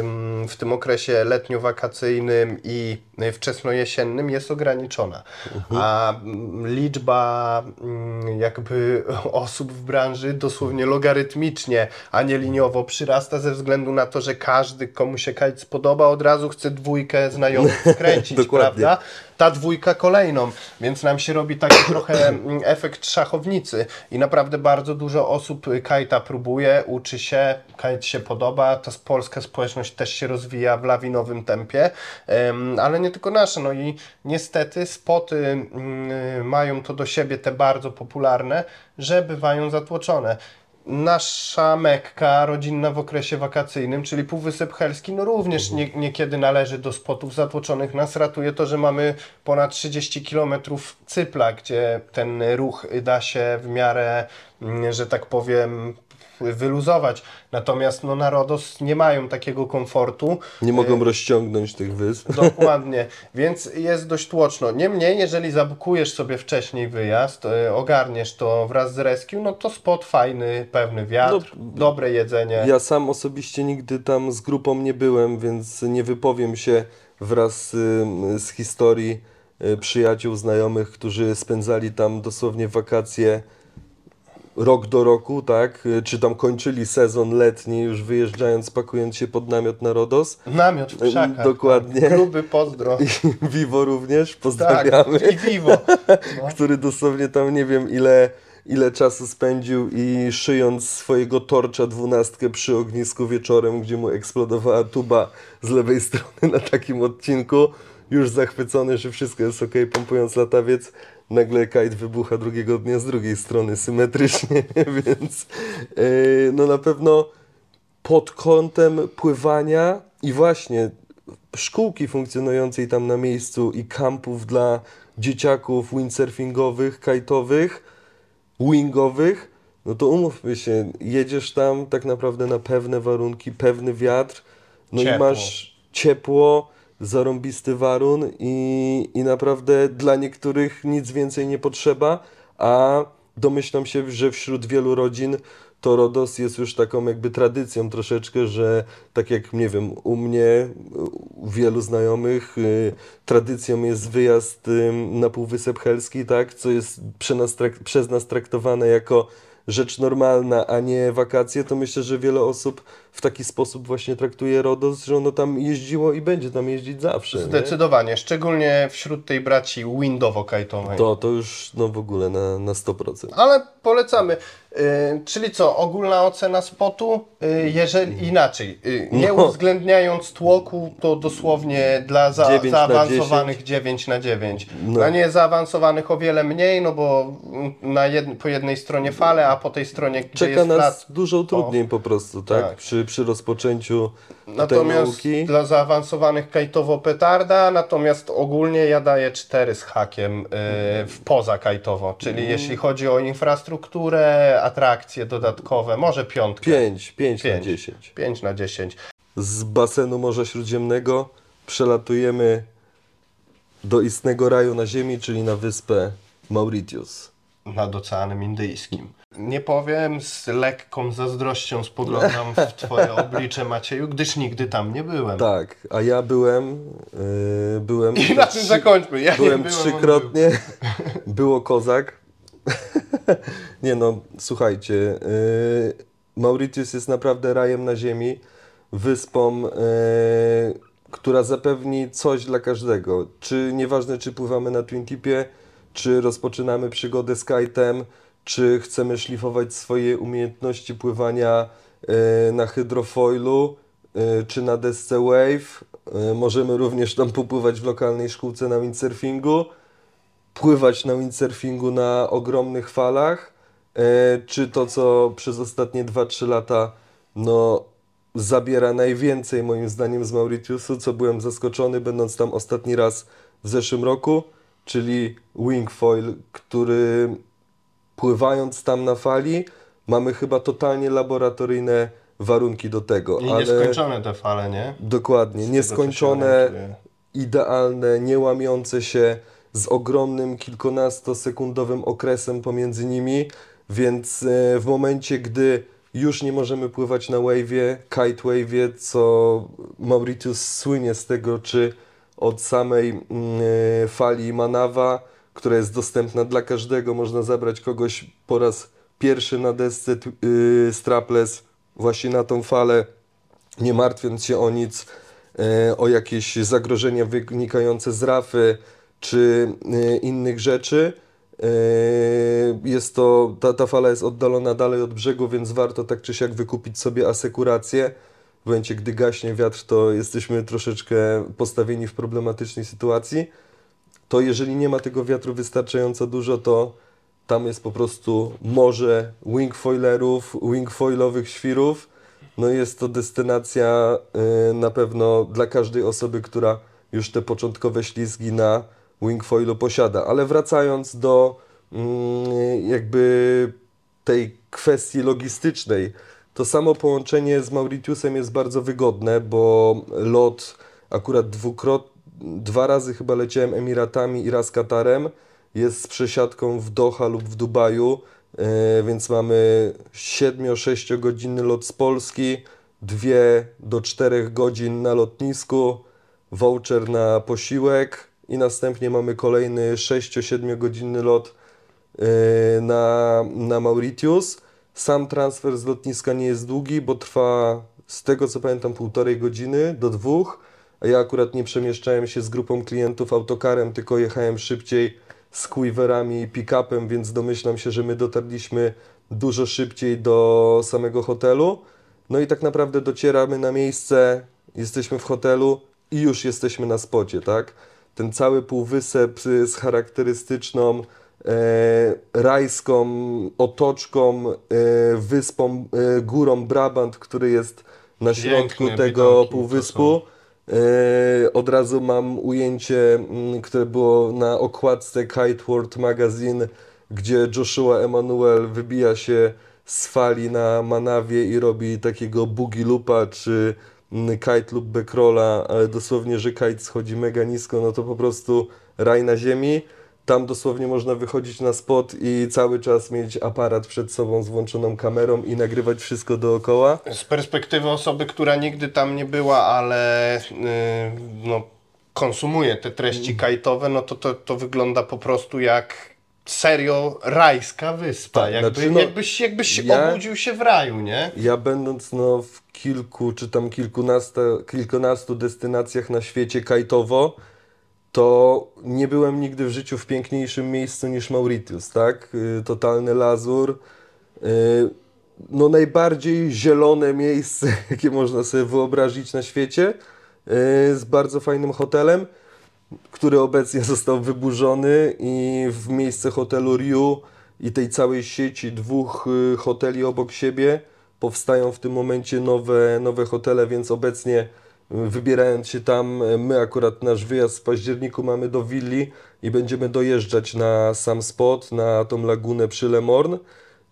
ym, w tym okresie letnio-wakacyjnym i wczesnojesiennym jest ograniczona. A mm, liczba mm, jakby osób w branży dosłownie logarytmicznie, a nie liniowo przyrasta ze względu na to, że każdy, komu się kite spodoba, od razu chce dwójkę znajomych Dokładnie. prawda? Ta dwójka kolejną, więc nam się robi taki trochę mm, efekt szachownicy i naprawdę bardzo dużo osób y, kajta próbuje, uczy się, kajt się podoba, ta polska społeczność też się rozwija w lawinowym tempie, em, ale nie tylko nasze, no i niestety spoty mm, mają to do siebie te bardzo popularne, że bywają zatłoczone. Nasza Mekka rodzinna w okresie wakacyjnym, czyli Półwysep Helski, no również nie, niekiedy należy do spotów zatłoczonych. Nas ratuje to, że mamy ponad 30 km cypla, gdzie ten ruch da się w miarę, mm, że tak powiem, wyluzować. Natomiast no, na Rodos nie mają takiego komfortu. Nie mogą rozciągnąć tych wysp. Dokładnie, więc jest dość tłoczno. Niemniej, jeżeli zabukujesz sobie wcześniej wyjazd, e, ogarniesz to wraz z rescue, no to spot fajny, pewny wiatr, dobre jedzenie. Ja sam osobiście nigdy tam z grupą nie byłem, więc nie wypowiem się wraz z historii y, przyjaciół, znajomych, którzy spędzali tam dosłownie wakacje rok do roku, tak? Y, Czy tam kończyli sezon letni, już wyjeżdżając, pakując się pod namiot na Rodos. Namiot w krzakach. Dokładnie. Gruby pozdro. I Vivo również, Tak, pozdrawiamy. i piwo. No. który dosłownie tam nie wiem ile, ile czasu spędził i szyjąc swojego torcza dwunastkę przy ognisku wieczorem, gdzie mu eksplodowała tuba z lewej strony na takim odcinku, już zachwycony, że wszystko jest ok, pompując latawiec, nagle kite wybucha drugiego dnia z drugiej strony symetrycznie, więc yy, no na pewno pod kątem pływania i właśnie szkółki funkcjonującej tam na miejscu i kampów dla dzieciaków windsurfingowych, kajtowych, wingowych, no to umówmy się, jedziesz tam tak naprawdę na pewne warunki, pewny wiatr, no i Ciepło. masz ciepło, zarąbisty warun i, i naprawdę dla niektórych nic więcej nie potrzeba, a domyślam się, że wśród wielu rodzin to Rodos jest już taką jakby tradycją troszeczkę, że tak jak, nie wiem, u mnie, u wielu znajomych, y, tradycją jest wyjazd y, na Półwysep Helski, tak, co jest przy nas przez nas traktowane jako rzecz normalna, a nie wakacje, to myślę, że wiele osób w taki sposób właśnie traktuje Rodos, że ono tam jeździło i będzie tam jeździć zawsze. nie? Zdecydowanie, szczególnie wśród tej braci windowo-kajtowej. To, to już no w ogóle na, na 100%. Ale polecamy. Y, czyli co, ogólna ocena spotu? Y, jeżeli inaczej, y, nie No. uwzględniając tłoku, to dosłownie dla za, 9 na zaawansowanych 9 na 9. No. Dla niezaawansowanych o wiele mniej, no bo na jed, po jednej stronie fale, a po tej stronie, gdzie Czeka jest nas dużo utrudnień po prostu, tak? Tak. Przy, przy rozpoczęciu tej Natomiast dla zaawansowanych kajtowo petarda, natomiast ogólnie ja daję 4 z hakiem y, w poza kajtowo, czyli Mm. jeśli chodzi o infrastrukturę, atrakcje dodatkowe, może piątkę. 5, 5 na Pięć. 10. 5 na 10. Z basenu Morza Śródziemnego przelatujemy do istnego raju na ziemi, czyli na wyspę Mauritius. nad Oceanem Indyjskim. Nie powiem, z lekką zazdrością spoglądam w Twoje oblicze, Macieju, gdyż nigdy tam nie byłem. Tak, a ja byłem, yy, byłem I na tym zakończmy. Ja byłem nie byłem, trzykrotnie, było kozak. nie no, słuchajcie, yy, Mauritius jest naprawdę rajem na ziemi, wyspą, yy, która zapewni coś dla każdego. Czy nieważne, czy pływamy na Twin Tipie, czy rozpoczynamy przygodę z kite'em, czy chcemy szlifować swoje umiejętności pływania yy, na hydrofoilu, yy, czy na desce wave. Yy, możemy również tam popływać w lokalnej szkółce na windsurfingu pływać na windsurfingu na ogromnych falach, e, czy to, co przez ostatnie 2-3 lata no, zabiera najwięcej moim zdaniem z Mauritiusu, co byłem zaskoczony, będąc tam ostatni raz w zeszłym roku, czyli wingfoil, który pływając tam na fali, mamy chyba totalnie laboratoryjne warunki do tego. I ale nieskończone te fale, nie? Dokładnie, nieskończone, idealne, nie łamiące się z ogromnym kilkunastosekundowym okresem pomiędzy nimi, więc e, w momencie, gdy już nie możemy pływać na wave'ie, kite wave'ie, co Mauritius słynie z tego, czy od samej mm, e, fali Manawa, która jest dostępna dla każdego, można zabrać kogoś po raz pierwszy na desce y, strapless właśnie na tą falę, nie martwiąc się o nic, e, o jakieś zagrożenia wynikające z rafy czy e, innych rzeczy. E, Jest to, ta, ta fala jest oddalona dalej od brzegu, więc warto tak czy siak wykupić sobie asekurację. W momencie, gdy gaśnie wiatr, to jesteśmy troszeczkę postawieni w problematycznej sytuacji. To jeżeli nie ma tego wiatru wystarczająco dużo, to tam jest po prostu morze wingfoilerów, wingfoilowych świrów. No jest to destynacja y, na pewno dla każdej osoby, która już te początkowe ślizgi na wingfoilu posiada. Ale wracając do mm, jakby tej kwestii logistycznej, to samo połączenie z Mauritiusem jest bardzo wygodne, bo lot akurat dwukrot, dwa razy chyba leciałem Emiratami i raz Katarem. Jest z przesiadką w Doha lub w Dubaju, e, więc mamy 7-6 godzinny lot z Polski, 2 do 4 godzin na lotnisku, voucher na posiłek i następnie mamy kolejny 6-7 godzinny lot e, na, na Mauritius. Sam transfer z lotniska nie jest długi, bo trwa z tego co pamiętam półtorej godziny do dwóch, a ja akurat nie przemieszczałem się z grupą klientów autokarem, tylko jechałem szybciej z quiverami i pick-upem, więc domyślam się, że my dotarliśmy dużo szybciej do samego hotelu. No i tak naprawdę docieramy na miejsce, jesteśmy w hotelu i już jesteśmy na spocie, tak? Ten cały półwysep z charakterystyczną e, rajską otoczką, e, wyspą, e, górą Brabant, który jest na środku Piękne tego widoki półwyspu. E, od razu mam ujęcie, mm, które było na okładce Kite World Magazine, gdzie Joshua Emanuel wybija się z fali na Manawie i robi takiego boogie loopa, czy kite lub backrolla, ale dosłownie, że kite schodzi mega nisko, no to po prostu raj na ziemi. Tam dosłownie można wychodzić na spot i cały czas mieć aparat przed sobą z włączoną kamerą i nagrywać wszystko dookoła. Z perspektywy osoby, która nigdy tam nie była, ale yy, no, konsumuje te treści kajtowe, no to, to to wygląda po prostu jak serio rajska wyspa. Tak, jakby, znaczy, no, jakbyś, jakbyś ja- obudził się w raju, nie? Ja będąc no, w kilku czy tam kilkunastu, kilkunastu destynacjach na świecie kajtowo, to nie byłem nigdy w życiu w piękniejszym miejscu niż Mauritius, tak? Y, Totalny lazur. Y, No najbardziej zielone miejsce, jakie można sobie wyobrazić na świecie, y, z bardzo fajnym hotelem, który obecnie został wyburzony i w miejsce hotelu Riu i tej całej sieci dwóch y, hoteli obok siebie powstają w tym momencie nowe, nowe hotele, więc obecnie y, wybierając się tam, y, my akurat nasz wyjazd w październiku mamy do willi i będziemy dojeżdżać na sam spot, na tą lagunę przy Lemorn,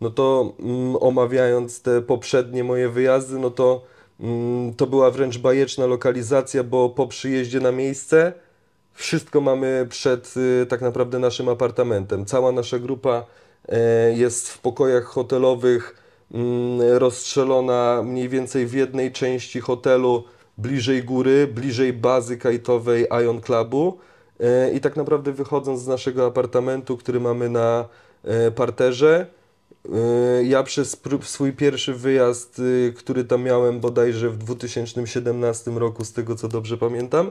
no to mm, omawiając te poprzednie moje wyjazdy, no to mm, to była wręcz bajeczna lokalizacja, bo po przyjeździe na miejsce wszystko mamy przed y, tak naprawdę naszym apartamentem. Cała nasza grupa e, jest w pokojach hotelowych mm, rozstrzelona mniej więcej w jednej części hotelu bliżej góry, bliżej bazy kajtowej Ion Clubu. E, I tak naprawdę wychodząc z naszego apartamentu, który mamy na e, parterze, ja przez swój pierwszy wyjazd, y, który tam miałem bodajże w 2017 roku, z tego co dobrze pamiętam,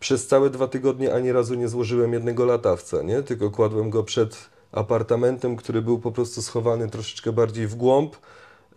przez całe dwa tygodnie ani razu nie złożyłem jednego latawca, nie? tylko kładłem go przed apartamentem, który był po prostu schowany troszeczkę bardziej w głąb.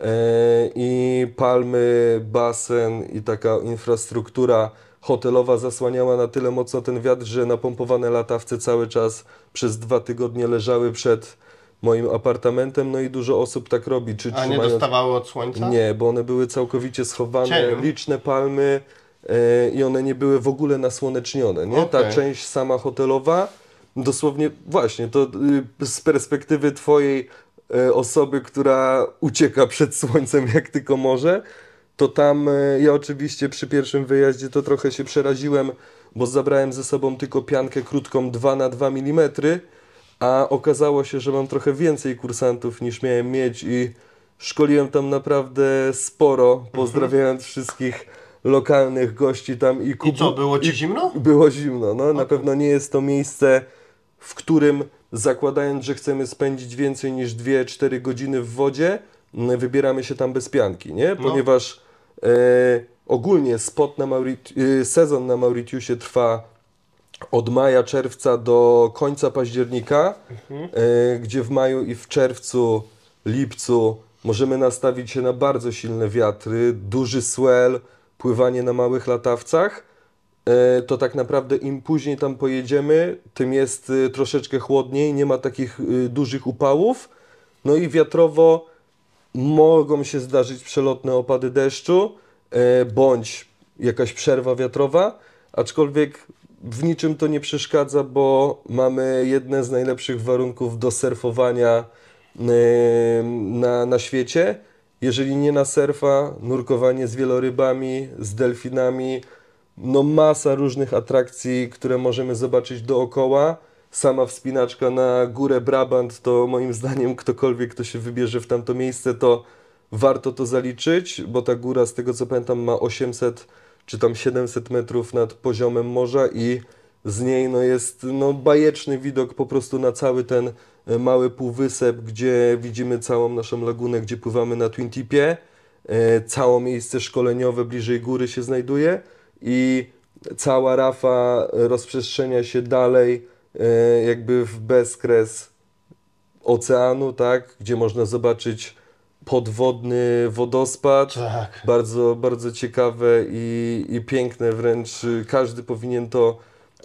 E, I palmy, basen i taka infrastruktura hotelowa zasłaniała na tyle mocno ten wiatr, że napompowane latawce cały czas przez dwa tygodnie leżały przed moim apartamentem. No i dużo osób tak robi. Czy A nie trzymają- dostawały od słońca? nie, bo one były całkowicie schowane, Cieniem. liczne palmy e, i one nie były w ogóle nasłonecznione, nie? Ta Okej. część sama hotelowa, dosłownie właśnie, to y, z perspektywy twojej e, osoby, która ucieka przed słońcem jak tylko może, to tam e, ja oczywiście przy pierwszym wyjeździe to trochę się przeraziłem, bo zabrałem ze sobą tylko piankę krótką 2 na 2 mm, a okazało się, że mam trochę więcej kursantów niż miałem mieć i szkoliłem tam naprawdę sporo, pozdrawiając wszystkich lokalnych gości tam i I kubu. co, było ci i- zimno? Było zimno, no. Na pewno nie jest to miejsce, w którym zakładając, że chcemy spędzić więcej niż 2-4 godziny w wodzie, wybieramy się tam bez pianki, nie? No. Ponieważ e, ogólnie spot na Maurit- e, sezon na Mauritiusie trwa od maja, czerwca do końca października, e, gdzie w maju i w czerwcu, lipcu możemy nastawić się na bardzo silne wiatry, duży swell, pływanie na małych latawcach. E, to tak naprawdę im później tam pojedziemy, tym jest e, troszeczkę chłodniej, nie ma takich dużych upałów. No i wiatrowo mogą się zdarzyć przelotne opady deszczu, bądź jakaś przerwa wiatrowa, aczkolwiek w niczym to nie przeszkadza, bo mamy jedne z najlepszych warunków do surfowania e, na, na świecie. Jeżeli nie na surfa, nurkowanie z wielorybami, z delfinami, no masa różnych atrakcji, które możemy zobaczyć dookoła. Sama wspinaczka na górę Brabant, to moim zdaniem ktokolwiek, kto się wybierze w tamto miejsce, to warto to zaliczyć, bo ta góra, z tego co pamiętam, ma 800 czy tam 700 metrów nad poziomem morza i z niej no, jest no, bajeczny widok po prostu na cały ten e, mały półwysep, gdzie widzimy całą naszą lagunę, gdzie pływamy na Twin Tipie. E, Całe miejsce szkoleniowe bliżej góry się znajduje i cała rafa rozprzestrzenia się dalej e, jakby w bezkres oceanu, tak, gdzie można zobaczyć podwodny wodospad. Tak. Bardzo, bardzo ciekawe i, i piękne wręcz. Każdy powinien to,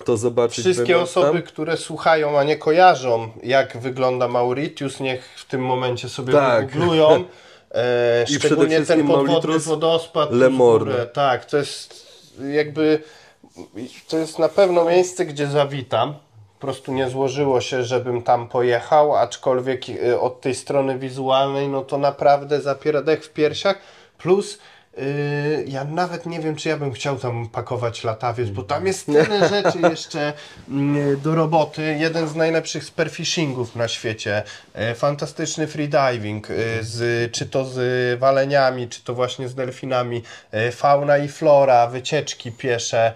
to zobaczyć. Wszystkie osoby, tam. które słuchają, a nie kojarzą, jak wygląda Mauritius, niech w tym momencie sobie Tak. wygooglują. E, I szczególnie ten podwodny wodospad. Lemorne. Tak, to jest jakby, to jest na pewno miejsce, gdzie zawitam. Prostu nie złożyło się, żebym tam pojechał, aczkolwiek e, od tej strony wizualnej, no to naprawdę zapiera dech w piersiach. Plus Yy, ja nawet nie wiem, czy ja bym chciał tam pakować latawiec, bo tam jest tyle rzeczy jeszcze mm, do roboty. Jeden z najlepszych spearfishingów na świecie. E, Fantastyczny freediving, e, z, czy to z waleniami, czy to właśnie z delfinami. Fauna i flora, wycieczki piesze,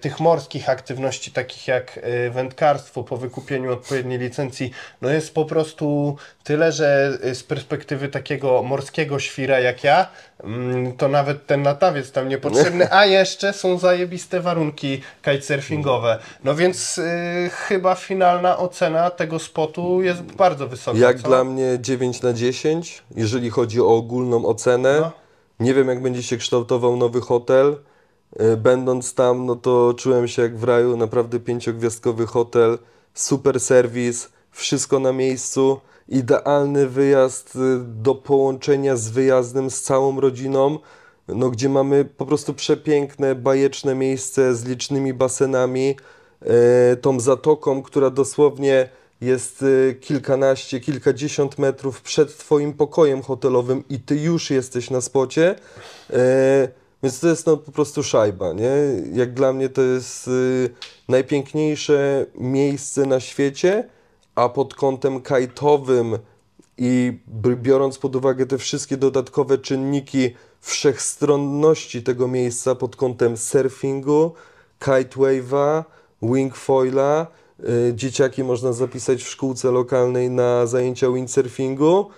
tych morskich aktywności takich jak wędkarstwo po wykupieniu odpowiedniej licencji. No jest po prostu tyle, że z perspektywy takiego morskiego świra jak ja, mm, to nawet ten latawiec tam niepotrzebny, a jeszcze są zajebiste warunki kitesurfingowe. No więc y, chyba finalna ocena tego spotu jest bardzo wysoka. Jak co? dla mnie 9 na 10, jeżeli chodzi o ogólną ocenę. No. Nie wiem, jak będzie się kształtował nowy hotel. E, Będąc tam, no to czułem się jak w raju, naprawdę pięciogwiazdkowy hotel, super serwis, wszystko na miejscu, idealny wyjazd y, do połączenia z wyjazdem z całą rodziną, no gdzie mamy po prostu przepiękne, bajeczne miejsce z licznymi basenami, e, tą zatoką, która dosłownie jest y, kilkanaście, kilkadziesiąt metrów przed Twoim pokojem hotelowym i Ty już jesteś na spocie. Więc to jest no po prostu szajba, nie? Jak dla mnie to jest y, najpiękniejsze miejsce na świecie, a pod kątem kajtowym i biorąc pod uwagę te wszystkie dodatkowe czynniki wszechstronności tego miejsca pod kątem surfingu, kitewave'a, wingfoila, y, dzieciaki można zapisać w szkółce lokalnej na zajęcia windsurfingu,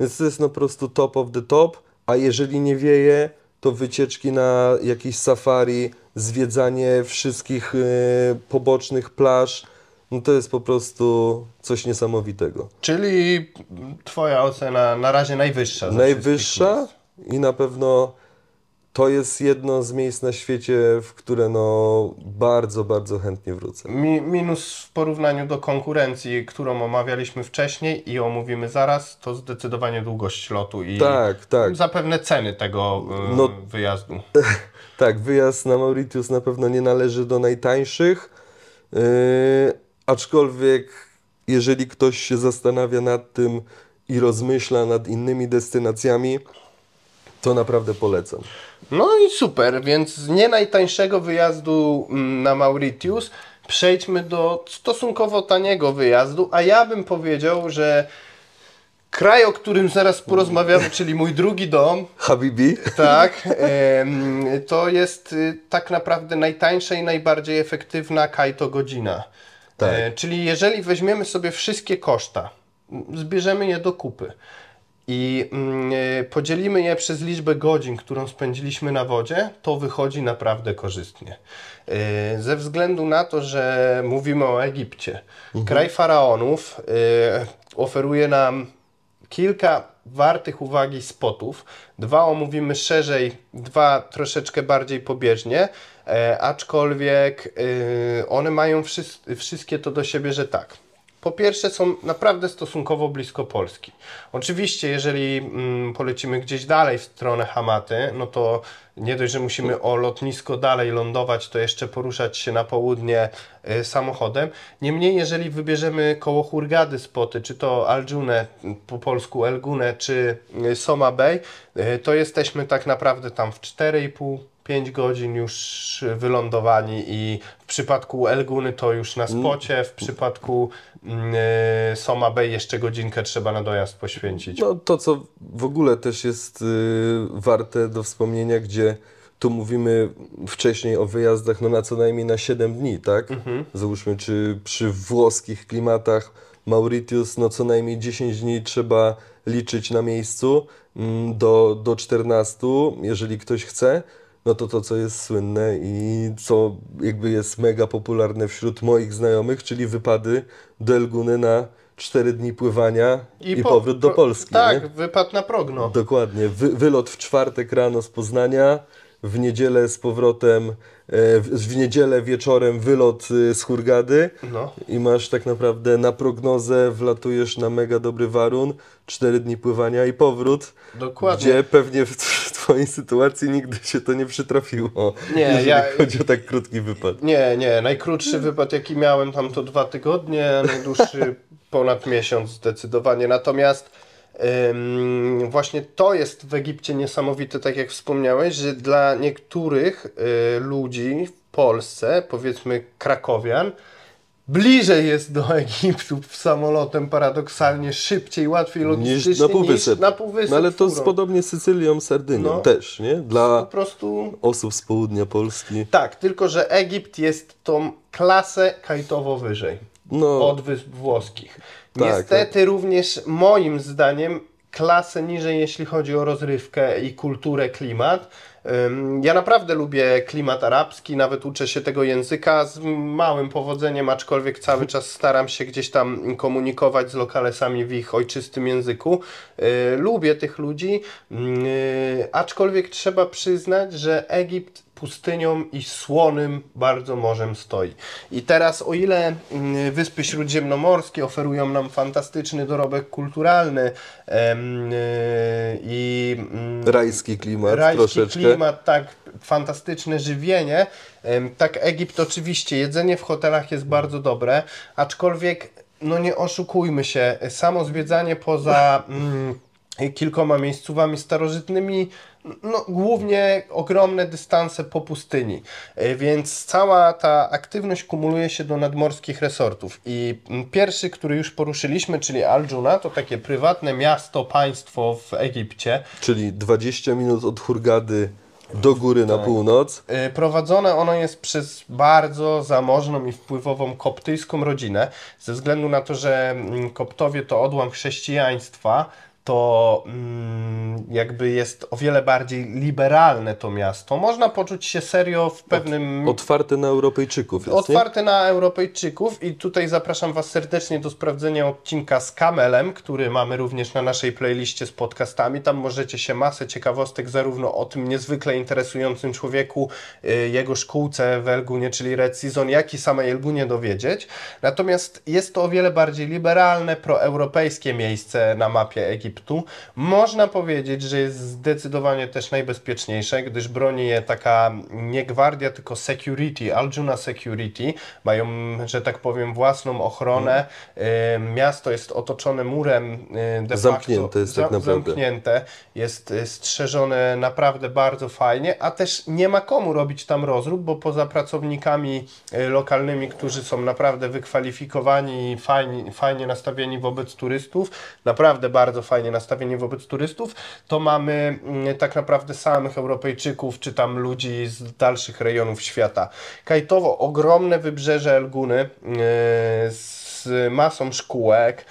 więc to jest no po prostu top of the top, a jeżeli nie wieje, to wycieczki na jakieś safari, zwiedzanie wszystkich y, pobocznych plaż, no to jest po prostu coś niesamowitego. Czyli twoja ocena na razie najwyższa. Najwyższa i na pewno to jest jedno z miejsc na świecie, w które no bardzo, bardzo chętnie wrócę. Mi, minus w porównaniu do konkurencji, którą omawialiśmy wcześniej i omówimy zaraz, to zdecydowanie długość lotu i Tak, tak. zapewne ceny tego y, No- wyjazdu. Tak, wyjazd na Mauritius na pewno nie należy do najtańszych, yy, aczkolwiek jeżeli ktoś się zastanawia nad tym i rozmyśla nad innymi destynacjami, to naprawdę polecam. No i super, więc z nie najtańszego wyjazdu mm, na Mauritius przejdźmy do stosunkowo taniego wyjazdu, a ja bym powiedział, że kraj, o którym zaraz porozmawiamy, czyli mój drugi dom, Habibi? tak, to jest y, tak naprawdę najtańsza i najbardziej efektywna kajto godzina. Tak. E, czyli jeżeli weźmiemy sobie wszystkie koszta, zbierzemy je do kupy i e, podzielimy je przez liczbę godzin, którą spędziliśmy na wodzie, to wychodzi naprawdę korzystnie. E, Ze względu na to, że mówimy o Egipcie, kraj faraonów e, oferuje nam kilka wartych uwagi spotów. Dwa omówimy szerzej, dwa troszeczkę bardziej pobieżnie, aczkolwiek e, one mają wszys- wszystkie to do siebie, że tak. Po pierwsze są naprawdę stosunkowo blisko Polski. Oczywiście, jeżeli mm, polecimy gdzieś dalej w stronę Hamaty, no to nie dość, że musimy o lotnisko dalej lądować, to jeszcze poruszać się na południe y, samochodem. Niemniej, jeżeli wybierzemy koło Hurgady spoty, czy to Aljune, po polsku Elgune, czy y, Soma Bay, y, to jesteśmy tak naprawdę tam w 4,5 5 godzin już wylądowani i w przypadku Elguny to już na spocie, w przypadku mm, y, Soma Bay jeszcze godzinkę trzeba na dojazd poświęcić. No to, co w ogóle też jest y, warte do wspomnienia, gdzie tu mówimy wcześniej o wyjazdach no na co najmniej na 7 dni, tak? Załóżmy, czy przy włoskich klimatach Mauritius, no co najmniej 10 dni trzeba liczyć na miejscu mm, do, do 14, jeżeli ktoś chce. No to to, co jest słynne i co jakby jest mega popularne wśród moich znajomych, czyli wypady do Elguny na 4 dni pływania i, po- powrót do po- Polski. Tak, nie? wypad na progno. Dokładnie. Wy, wylot w czwartek rano z Poznania, w niedzielę z powrotem, e, w, niedzielę wieczorem wylot e, z Hurgady No. i masz tak naprawdę na prognozę, wlatujesz na mega dobry warun, cztery dni pływania i powrót, Dokładnie. gdzie pewnie w, Twojej sytuacji nigdy się to nie przytrafiło, Nie, jeżeli ja- chodzi o tak krótki wypad. Nie, nie, najkrótszy wypad jaki miałem tam to dwa tygodnie, najdłuższy ponad miesiąc zdecydowanie. Natomiast Właśnie to jest w Egipcie niesamowite, tak jak wspomniałeś, że dla niektórych y, ludzi w Polsce, powiedzmy krakowian, bliżej jest do Egiptu samolotem paradoksalnie szybciej, łatwiej logistycznie Niż na Półwysep. niż na Półwysep No ale to z podobnie z Sycylią, Sardynią No. też, nie? Po Dla prostu osób z południa Polski. tak, tylko że Egipt jest tą klasę kajtowo wyżej No, od wysp włoskich. Tak, Niestety również moim zdaniem klasę niżej, jeśli chodzi o rozrywkę i kulturę, klimat. Ja naprawdę lubię klimat arabski, nawet uczę się tego języka z małym powodzeniem, aczkolwiek cały czas staram się gdzieś tam komunikować z lokalesami w ich ojczystym języku. Yy, Lubię tych ludzi, yy, aczkolwiek trzeba przyznać, że Egipt pustynią i słonym bardzo morzem stoi. I teraz o ile mm, Wyspy Śródziemnomorskie oferują nam fantastyczny dorobek kulturalny y, i mm, rajski klimat rajski troszeczkę. klimat, tak, fantastyczne żywienie. Tak, Egipt oczywiście, jedzenie w hotelach jest bardzo dobre, aczkolwiek, no nie oszukujmy się, samo zwiedzanie poza mm, kilkoma miejscówami starożytnymi, no głównie ogromne dystanse po pustyni, E, więc cała ta aktywność kumuluje się do nadmorskich resortów i pierwszy, który już poruszyliśmy, czyli Al-Juna, to takie prywatne miasto, państwo w Egipcie, Czyli 20 minut od Hurgady do góry Tak. na północ. Y, Prowadzone ono jest przez bardzo zamożną i wpływową koptyjską rodzinę. Ze względu na to, że mm, koptowie to odłam chrześcijaństwa, to mm, jakby jest o wiele bardziej liberalne to miasto. Można poczuć się serio w pewnym Otwarte na Europejczyków jest, nie? otwarte na Europejczyków i tutaj zapraszam Was serdecznie do sprawdzenia odcinka z Kamelem, który mamy również na naszej playliście z podcastami. Tam możecie się masę ciekawostek zarówno o tym niezwykle interesującym człowieku, y, jego szkółce w Elgunie, czyli Red Season, jak i samej Elgunie dowiedzieć. Natomiast jest to o wiele bardziej liberalne, proeuropejskie miejsce na mapie Egiptu. Można powiedzieć, że jest zdecydowanie też najbezpieczniejsze, gdyż broni je taka nie gwardia, tylko security, Aljuna Security. Mają, że tak powiem, własną ochronę. Y, Miasto jest otoczone murem y, de Zamknięte facto, jest tak naprawdę. Zamknięte, jest y, strzeżone naprawdę bardzo fajnie, a też nie ma komu robić tam rozrób, bo poza pracownikami lokalnymi, którzy są naprawdę wykwalifikowani i fajnie, fajnie nastawieni wobec turystów, naprawdę bardzo fajnie nastawieni wobec turystów, to mamy mm, tak naprawdę samych Europejczyków, czy tam ludzi z dalszych rejonów świata. Kajtowo ogromne wybrzeże Elguny y, z masą szkółek,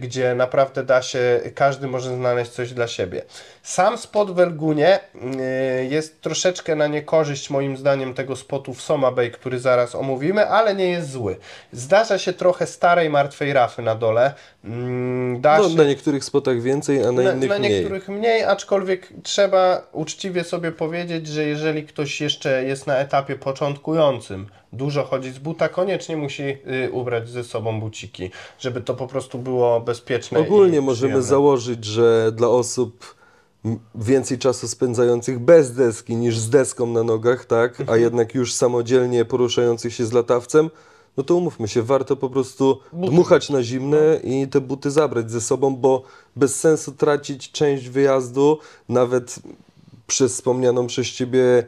gdzie naprawdę da się, każdy może znaleźć coś dla siebie. Sam spot w Elgunie y, jest troszeczkę na niekorzyść moim zdaniem tego spotu w Soma Bay, który zaraz omówimy, ale nie jest zły. Zdarza się trochę starej martwej rafy na dole. Mm, Da No, się... na niektórych spotach więcej, a na, Na, innych na mniej. niektórych mniej, aczkolwiek trzeba uczciwie sobie powiedzieć, że jeżeli ktoś jeszcze jest na etapie początkującym, dużo chodzi z buta, koniecznie musi y, ubrać ze sobą buciki, żeby to po prostu było bezpieczne. Ogólnie możemy przyjemne. założyć, że dla osób więcej czasu spędzających bez deski niż z deską na nogach, tak, a Mhm. jednak już samodzielnie poruszających się z latawcem, no to umówmy się, warto po prostu dmuchać na zimne i te buty zabrać ze sobą, bo bez sensu tracić część wyjazdu, nawet przez wspomnianą przez Ciebie,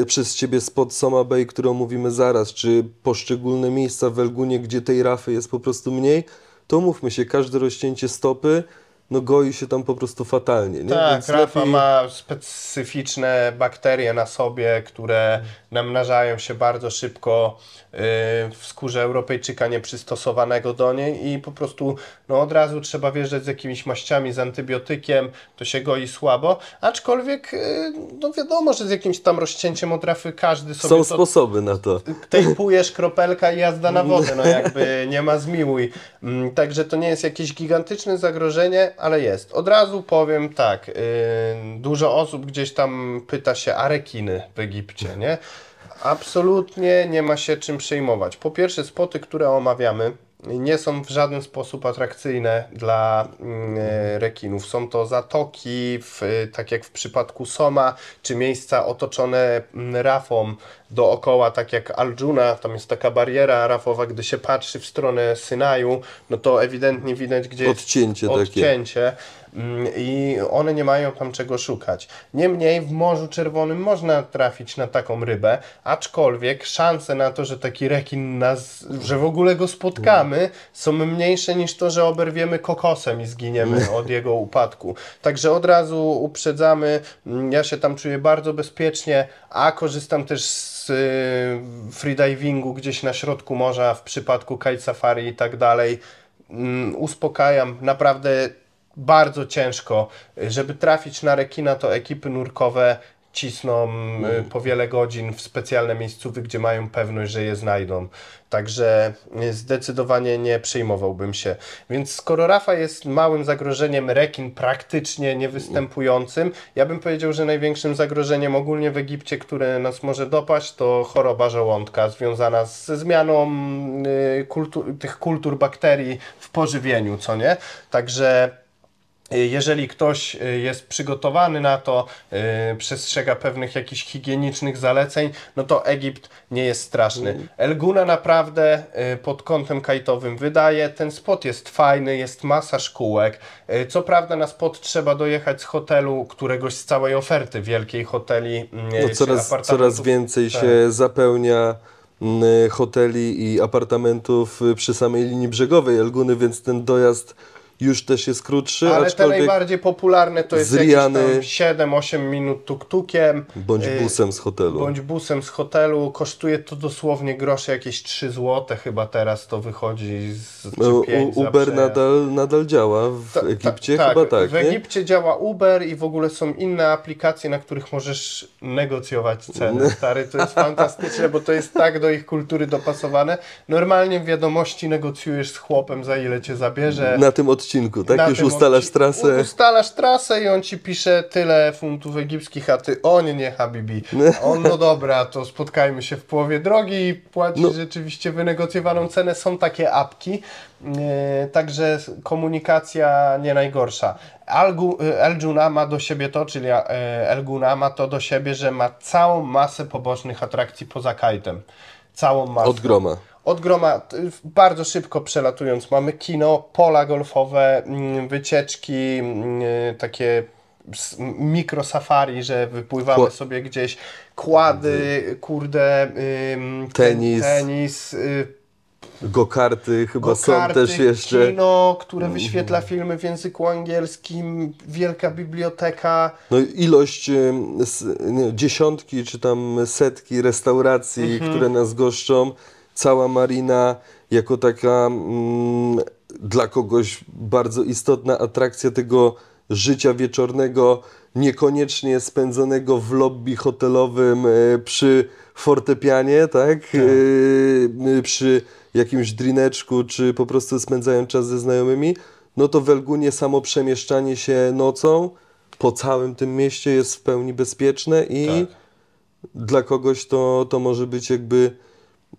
e, przez Ciebie spod Soma Bay, którą mówimy zaraz, czy poszczególne miejsca w Elgunie, gdzie tej rafy jest po prostu mniej, to mówmy się, każde rozcięcie stopy, no goi się tam po prostu fatalnie, nie? Tak, Więc rafa lepiej- ma specyficzne bakterie na sobie, które namnażają się bardzo szybko y, w skórze Europejczyka nieprzystosowanego do niej i po prostu no, od razu trzeba wjeżdżać z jakimiś maściami, z antybiotykiem, to się goi słabo, aczkolwiek y, no wiadomo, że z jakimś tam rozcięciem od rafy każdy sobie Są to sposoby na to. tejpujesz kropelka i jazda na wodę, no jakby nie ma zmiłuj. Mm, Także to nie jest jakieś gigantyczne zagrożenie, ale jest. Od razu powiem tak, yy, dużo osób gdzieś tam pyta się, a rekiny w Egipcie, nie? Absolutnie nie ma się czym przejmować. Po pierwsze, spoty, które omawiamy, nie są w żaden sposób atrakcyjne dla mm, e, rekinów. Są to zatoki, w, tak jak w przypadku Soma, czy miejsca otoczone mm, rafą, dookoła, tak jak Aljuna, tam jest taka bariera arafowa, gdy się patrzy w stronę Synaju, no to ewidentnie widać, gdzie jest Odcięcie takie. Mm, i one nie mają tam czego szukać. Niemniej w Morzu Czerwonym można trafić na taką rybę, aczkolwiek szanse na to, że taki rekin nas, że w ogóle go spotkamy, są mniejsze niż to, że oberwiemy kokosem i zginiemy od jego upadku. Także od razu uprzedzamy, mm, ja się tam czuję bardzo bezpiecznie, a korzystam też z y, freedivingu gdzieś na środku morza w przypadku kite safari i tak dalej. Mm, Uspokajam, naprawdę bardzo ciężko. Żeby trafić na rekina, to ekipy nurkowe cisną y, po wiele godzin w specjalne miejscówy, gdzie mają pewność, że je znajdą. Także y, zdecydowanie nie przejmowałbym się. Więc skoro Rafa jest małym zagrożeniem, rekin praktycznie niewystępującym, ja bym powiedział, że największym zagrożeniem ogólnie w Egipcie, które nas może dopaść, to choroba żołądka związana ze zmianą y, kultu- tych kultur bakterii w pożywieniu, co nie? Także jeżeli ktoś y, jest przygotowany na to, y, przestrzega pewnych jakichś higienicznych zaleceń, no to Egipt nie jest straszny. Elguna naprawdę y, pod kątem kajtowym wydaje. Ten spot jest fajny, jest masa szkółek. Y, Co prawda na spot trzeba dojechać z hotelu, któregoś z całej oferty wielkiej hoteli. y, No, coraz, coraz więcej Tak. się zapełnia mm, hoteli i apartamentów y, przy samej linii brzegowej Elguny, więc ten dojazd już też jest krótszy, Ale te najbardziej popularne to jest Riany- jakieś tam 7-8 minut tuk-tukiem. bądź y, busem z hotelu. Bądź busem z hotelu. Kosztuje to dosłownie grosze, jakieś 3 zł chyba teraz to wychodzi z No, pięć U- za Uber przejazd. nadal, nadal działa w Ta- ta- Egipcie, chyba tak, W nie? Egipcie działa Uber i w ogóle są inne aplikacje, na których możesz negocjować ceny. Stary, to jest fantastyczne, bo to jest tak do ich kultury dopasowane. Normalnie w wiadomości negocjujesz z chłopem, za ile cię zabierze. Na tym odcinku, tak? Na Już ustalasz odci- trasę. Ustalasz trasę i on ci pisze tyle funtów egipskich, a ty o nie, nie, Habibi. A On, no dobra, to spotkajmy się w połowie drogi i płacisz No. rzeczywiście wynegocjowaną cenę. Są takie apki, e, także komunikacja nie najgorsza. Algu, e, Eljuna ma do siebie to, czyli e, Elguna ma to do siebie, że ma całą masę pobocznych atrakcji poza kajtem. Całą masę. Od groma. Od groma, bardzo szybko przelatując, mamy kino, pola golfowe, mm, wycieczki, mm, takie s- mikro safari, że wypływamy Kła- sobie gdzieś, kłady, kurde, ym, Tenis. tenis y, Go-karty chyba są go-karty, też jeszcze. Mhm. kino, które wyświetla filmy w języku angielskim, wielka biblioteka. No ilość dziesiątki czy tam setki restauracji, Mhm. które nas goszczą, cała marina jako taka mm, dla kogoś bardzo istotna atrakcja tego życia wieczornego, niekoniecznie spędzonego w lobby hotelowym e, przy fortepianie, tak? E, przy jakimś drineczku, czy po prostu spędzają czas ze znajomymi, no to w Elgunie samo przemieszczanie się nocą po całym tym mieście jest w pełni bezpieczne i Tak. dla kogoś to, to może być jakby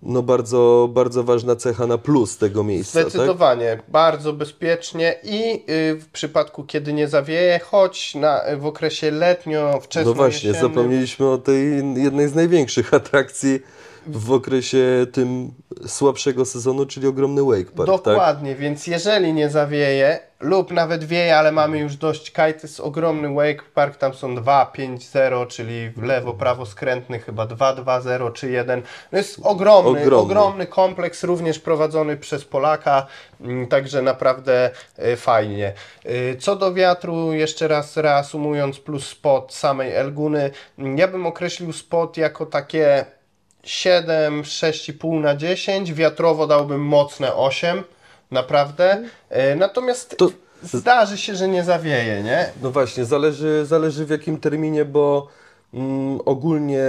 no bardzo, bardzo ważna cecha na plus tego miejsca. Tak? Zdecydowanie, bardzo bezpiecznie i y, w przypadku, kiedy nie zawieje, choć na, w okresie letnio, wczesno No właśnie, zapomnieliśmy o tej jednej z największych atrakcji w okresie tym słabszego sezonu, czyli ogromny Wake Park. Tak? Dokładnie, więc jeżeli nie zawieje lub nawet wieje, ale mamy już dość kajty, jest ogromny wake park, tam są 2, 5, 0, czyli w lewo, prawo skrętny chyba 2, 2, 0 czy 1. No jest ogromny, Ogromny. ogromny kompleks, również prowadzony przez Polaka, mm, także naprawdę y, fajnie. Y, Co do wiatru, jeszcze raz reasumując, plus spot samej Elguny, mm, ja bym określił spot jako takie 7, 6,5 na 10, wiatrowo dałbym mocne 8, naprawdę. E, Natomiast To- zdarzy się, że nie zawieje, nie? No właśnie, zależy, zależy w jakim terminie, bo mm, ogólnie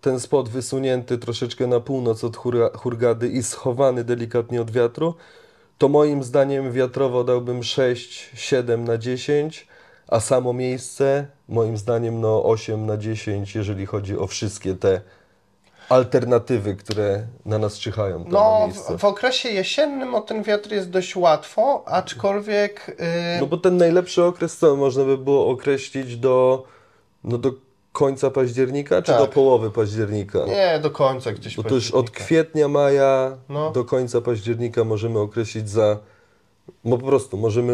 ten spot wysunięty troszeczkę na północ od Hurga- Hurgady i schowany delikatnie od wiatru, to moim zdaniem wiatrowo dałbym 6, 7 na 10, a samo miejsce moim zdaniem no 8 na 10, jeżeli chodzi o wszystkie te alternatywy, które na nas czyhają na No, w, w okresie jesiennym o ten wiatr jest dość łatwo, aczkolwiek y, No bo ten najlepszy okres to można by było określić do, no do końca października, czy Tak. do połowy października? Nie, do końca gdzieś Bo to już od kwietnia, maja No. do końca października możemy określić za. Bo po prostu możemy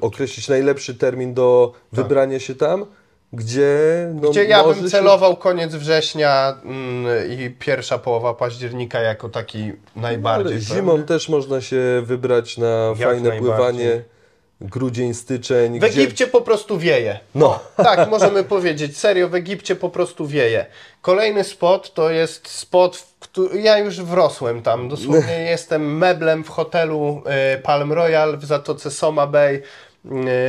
określić najlepszy termin do wybrania się tam, gdzie. No. Gdzie ja bym się- celował koniec września mm, i pierwsza połowa października jako taki najbardziej. Ale zimą pewny. też można się wybrać na Jak fajne pływanie. Grudzień, styczeń. W Egipcie po prostu wieje. No. Tak, możemy powiedzieć. Serio, w Egipcie po prostu wieje. Kolejny spot to jest spot, w który ja już wrosłem tam. Dosłownie jestem meblem w hotelu e, Palm Royal w Zatoce Soma Bay.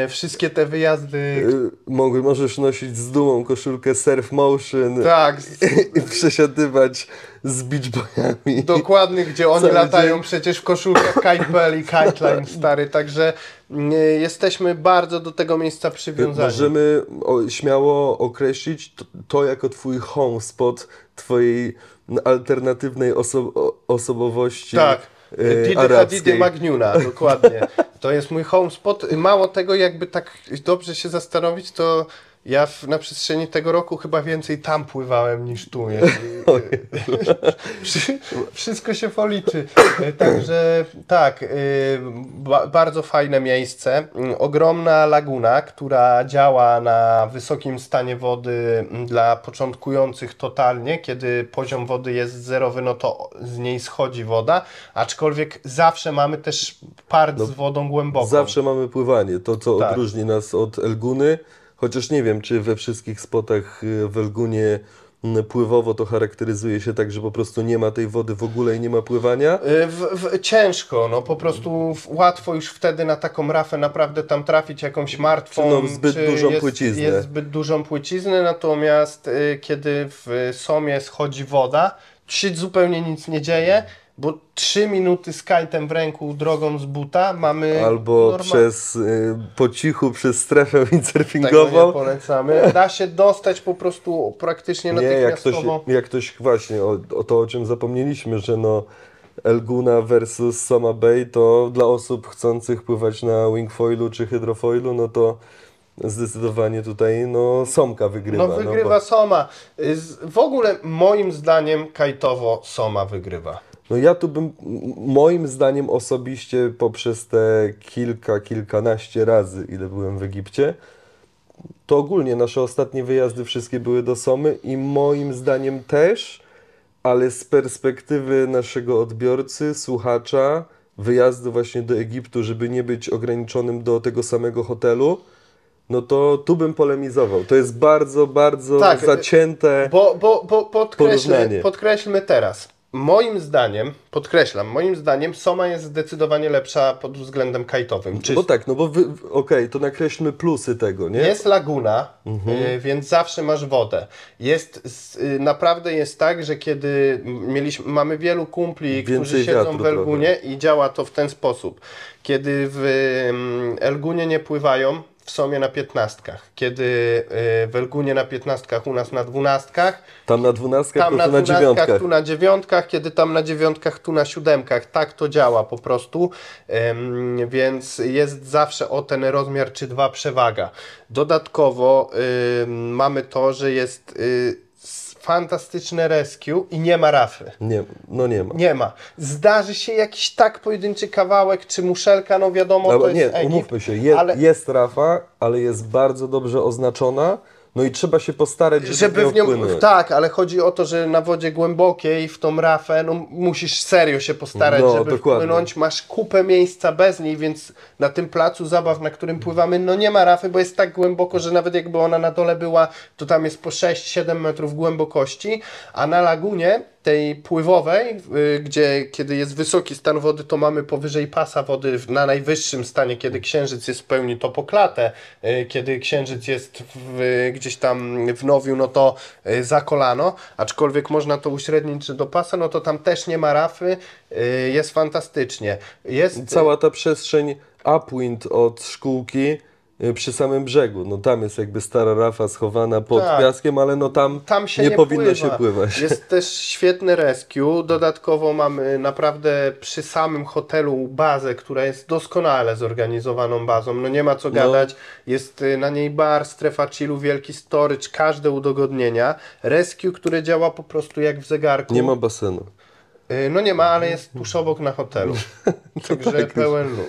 E, wszystkie te wyjazdy. Y, Mogę, możesz nosić z dumą koszulkę Surf Motion Tak, i przesiadywać z beachboyami. dokładnie, gdzie oni Cały latają dzień. przecież w koszulkach Kitebell i Kiteline, stary. Także mm, jesteśmy bardzo do tego miejsca przywiązani. Możemy śmiało określić to, to jako twój home spot twojej alternatywnej oso osobowości Tak. e, Didy. Hadidy Magniuna, dokładnie. To jest mój home spot. Mało tego, jakby tak dobrze się zastanowić, to ja w, na przestrzeni tego roku chyba więcej tam pływałem niż tu. Wszystko się policzy. Także tak, y, ba, bardzo fajne miejsce. Mm, Ogromna laguna, która działa na wysokim stanie wody mm, dla początkujących totalnie. Kiedy poziom wody jest zerowy, no to z niej schodzi woda, aczkolwiek zawsze mamy też part z wodą głęboką. No, Zawsze mamy pływanie, to co Tak. odróżni nas od Elguny, chociaż nie wiem, czy we wszystkich spotach y, w Elgunie pływowo to charakteryzuje się tak, że po prostu nie ma tej wody w ogóle i nie ma pływania. Y, W, w, ciężko, no po prostu łatwo już wtedy na taką rafę naprawdę tam trafić jakąś martwą. Czy no zbyt dużą jest, płyciznę. Jest zbyt dużą płyciznę, natomiast y, kiedy w Somie schodzi woda, się zupełnie nic nie dzieje, bo 3 minuty z kajtem w ręku drogą z buta mamy Albo norma- przez y, po cichu przez strefę Tego nie windsurfingową. polecamy. Da się dostać po prostu praktycznie Nie, jak ktoś, natychmiastowo. jak ktoś właśnie o, o to, o czym zapomnieliśmy, że no Elguna versus Soma Bay, to dla osób chcących pływać na wingfoilu czy hydrofoilu, no to zdecydowanie tutaj no Somka wygrywa. No wygrywa Soma. Y, W ogóle moim zdaniem kajtowo Soma wygrywa. No ja tu bym, moim zdaniem osobiście poprzez te kilka, kilkanaście razy, ile byłem w Egipcie, to ogólnie nasze ostatnie wyjazdy wszystkie były do Somy i moim zdaniem też, ale z perspektywy naszego odbiorcy, słuchacza, wyjazdu właśnie do Egiptu, żeby nie być ograniczonym do tego samego hotelu, no to tu bym polemizował. To jest bardzo, bardzo Tak, zacięte. Bo, bo, bo podkreślmy, Porównanie. podkreślmy teraz. Moim zdaniem, podkreślam, moim zdaniem Soma jest zdecydowanie lepsza pod względem kajtowym. Czy Bo tak, no bo wy, okej, to nakreślmy plusy tego, nie? Jest laguna, Mhm. y, więc zawsze masz wodę. Jest, y, naprawdę jest tak, że kiedy mieliśmy, mamy wielu kumpli, którzy Więcej siedzą wiatru w Elgunie i działa to w ten sposób. Kiedy w mm, Elgunie nie pływają, w Somie na piętnastkach. Kiedy y, w Elgunie na piętnastkach, u nas na dwunastkach, Tam na dwunastkach, tam to na tu na dziewiątkach. tu na dziewiątkach, kiedy tam na dziewiątkach, tu na siódemkach. Tak to działa po prostu, więc jest zawsze o ten rozmiar czy dwa przewaga. Dodatkowo ym, mamy to, że jest y, fantastyczne rescue i nie ma rafy. Nie, no nie ma. Nie ma. Zdarzy się jakiś tak pojedynczy kawałek, czy muszelka, no wiadomo, Ale to jest nie, Egipt, umówmy się, je, ale jest rafa, ale jest bardzo dobrze oznaczona, no i trzeba się postarać, żeby, Żeby w nią, wpłynąć. tak, ale chodzi o to, że na wodzie głębokiej w tą rafę, no musisz serio się postarać, No, żeby dokładnie. wpłynąć. Masz kupę miejsca bez niej, więc na tym placu zabaw, na którym pływamy, no nie ma rafy, bo jest tak głęboko, że nawet jakby ona na dole była, to tam jest po 6-7 metrów głębokości, a na lagunie tej pływowej, y, gdzie kiedy jest wysoki stan wody, to mamy powyżej pasa wody na najwyższym stanie, kiedy księżyc jest w pełni to poklatę, y, kiedy księżyc jest w, gdzieś tam w nowiu, no to y, za kolano, aczkolwiek można to uśrednić do pasa, no to tam też nie ma rafy, jest fantastycznie. Jest Cała ta przestrzeń upwind od szkółki przy samym brzegu. No tam jest jakby stara rafa schowana pod Tak. piaskiem, ale no tam, Tam nie, nie, powinno pływa. się pływać. Jest też świetny rescue. Dodatkowo mamy naprawdę przy samym hotelu bazę, która jest doskonale zorganizowaną bazą. No nie ma co gadać. Jest y, na niej bar, strefa chillu, wielki storage, każde udogodnienia. Rescue, które działa po prostu jak w zegarku. Nie ma basenu. Y, No nie ma, ale jest tuż obok na hotelu. Także tak, pełen luz.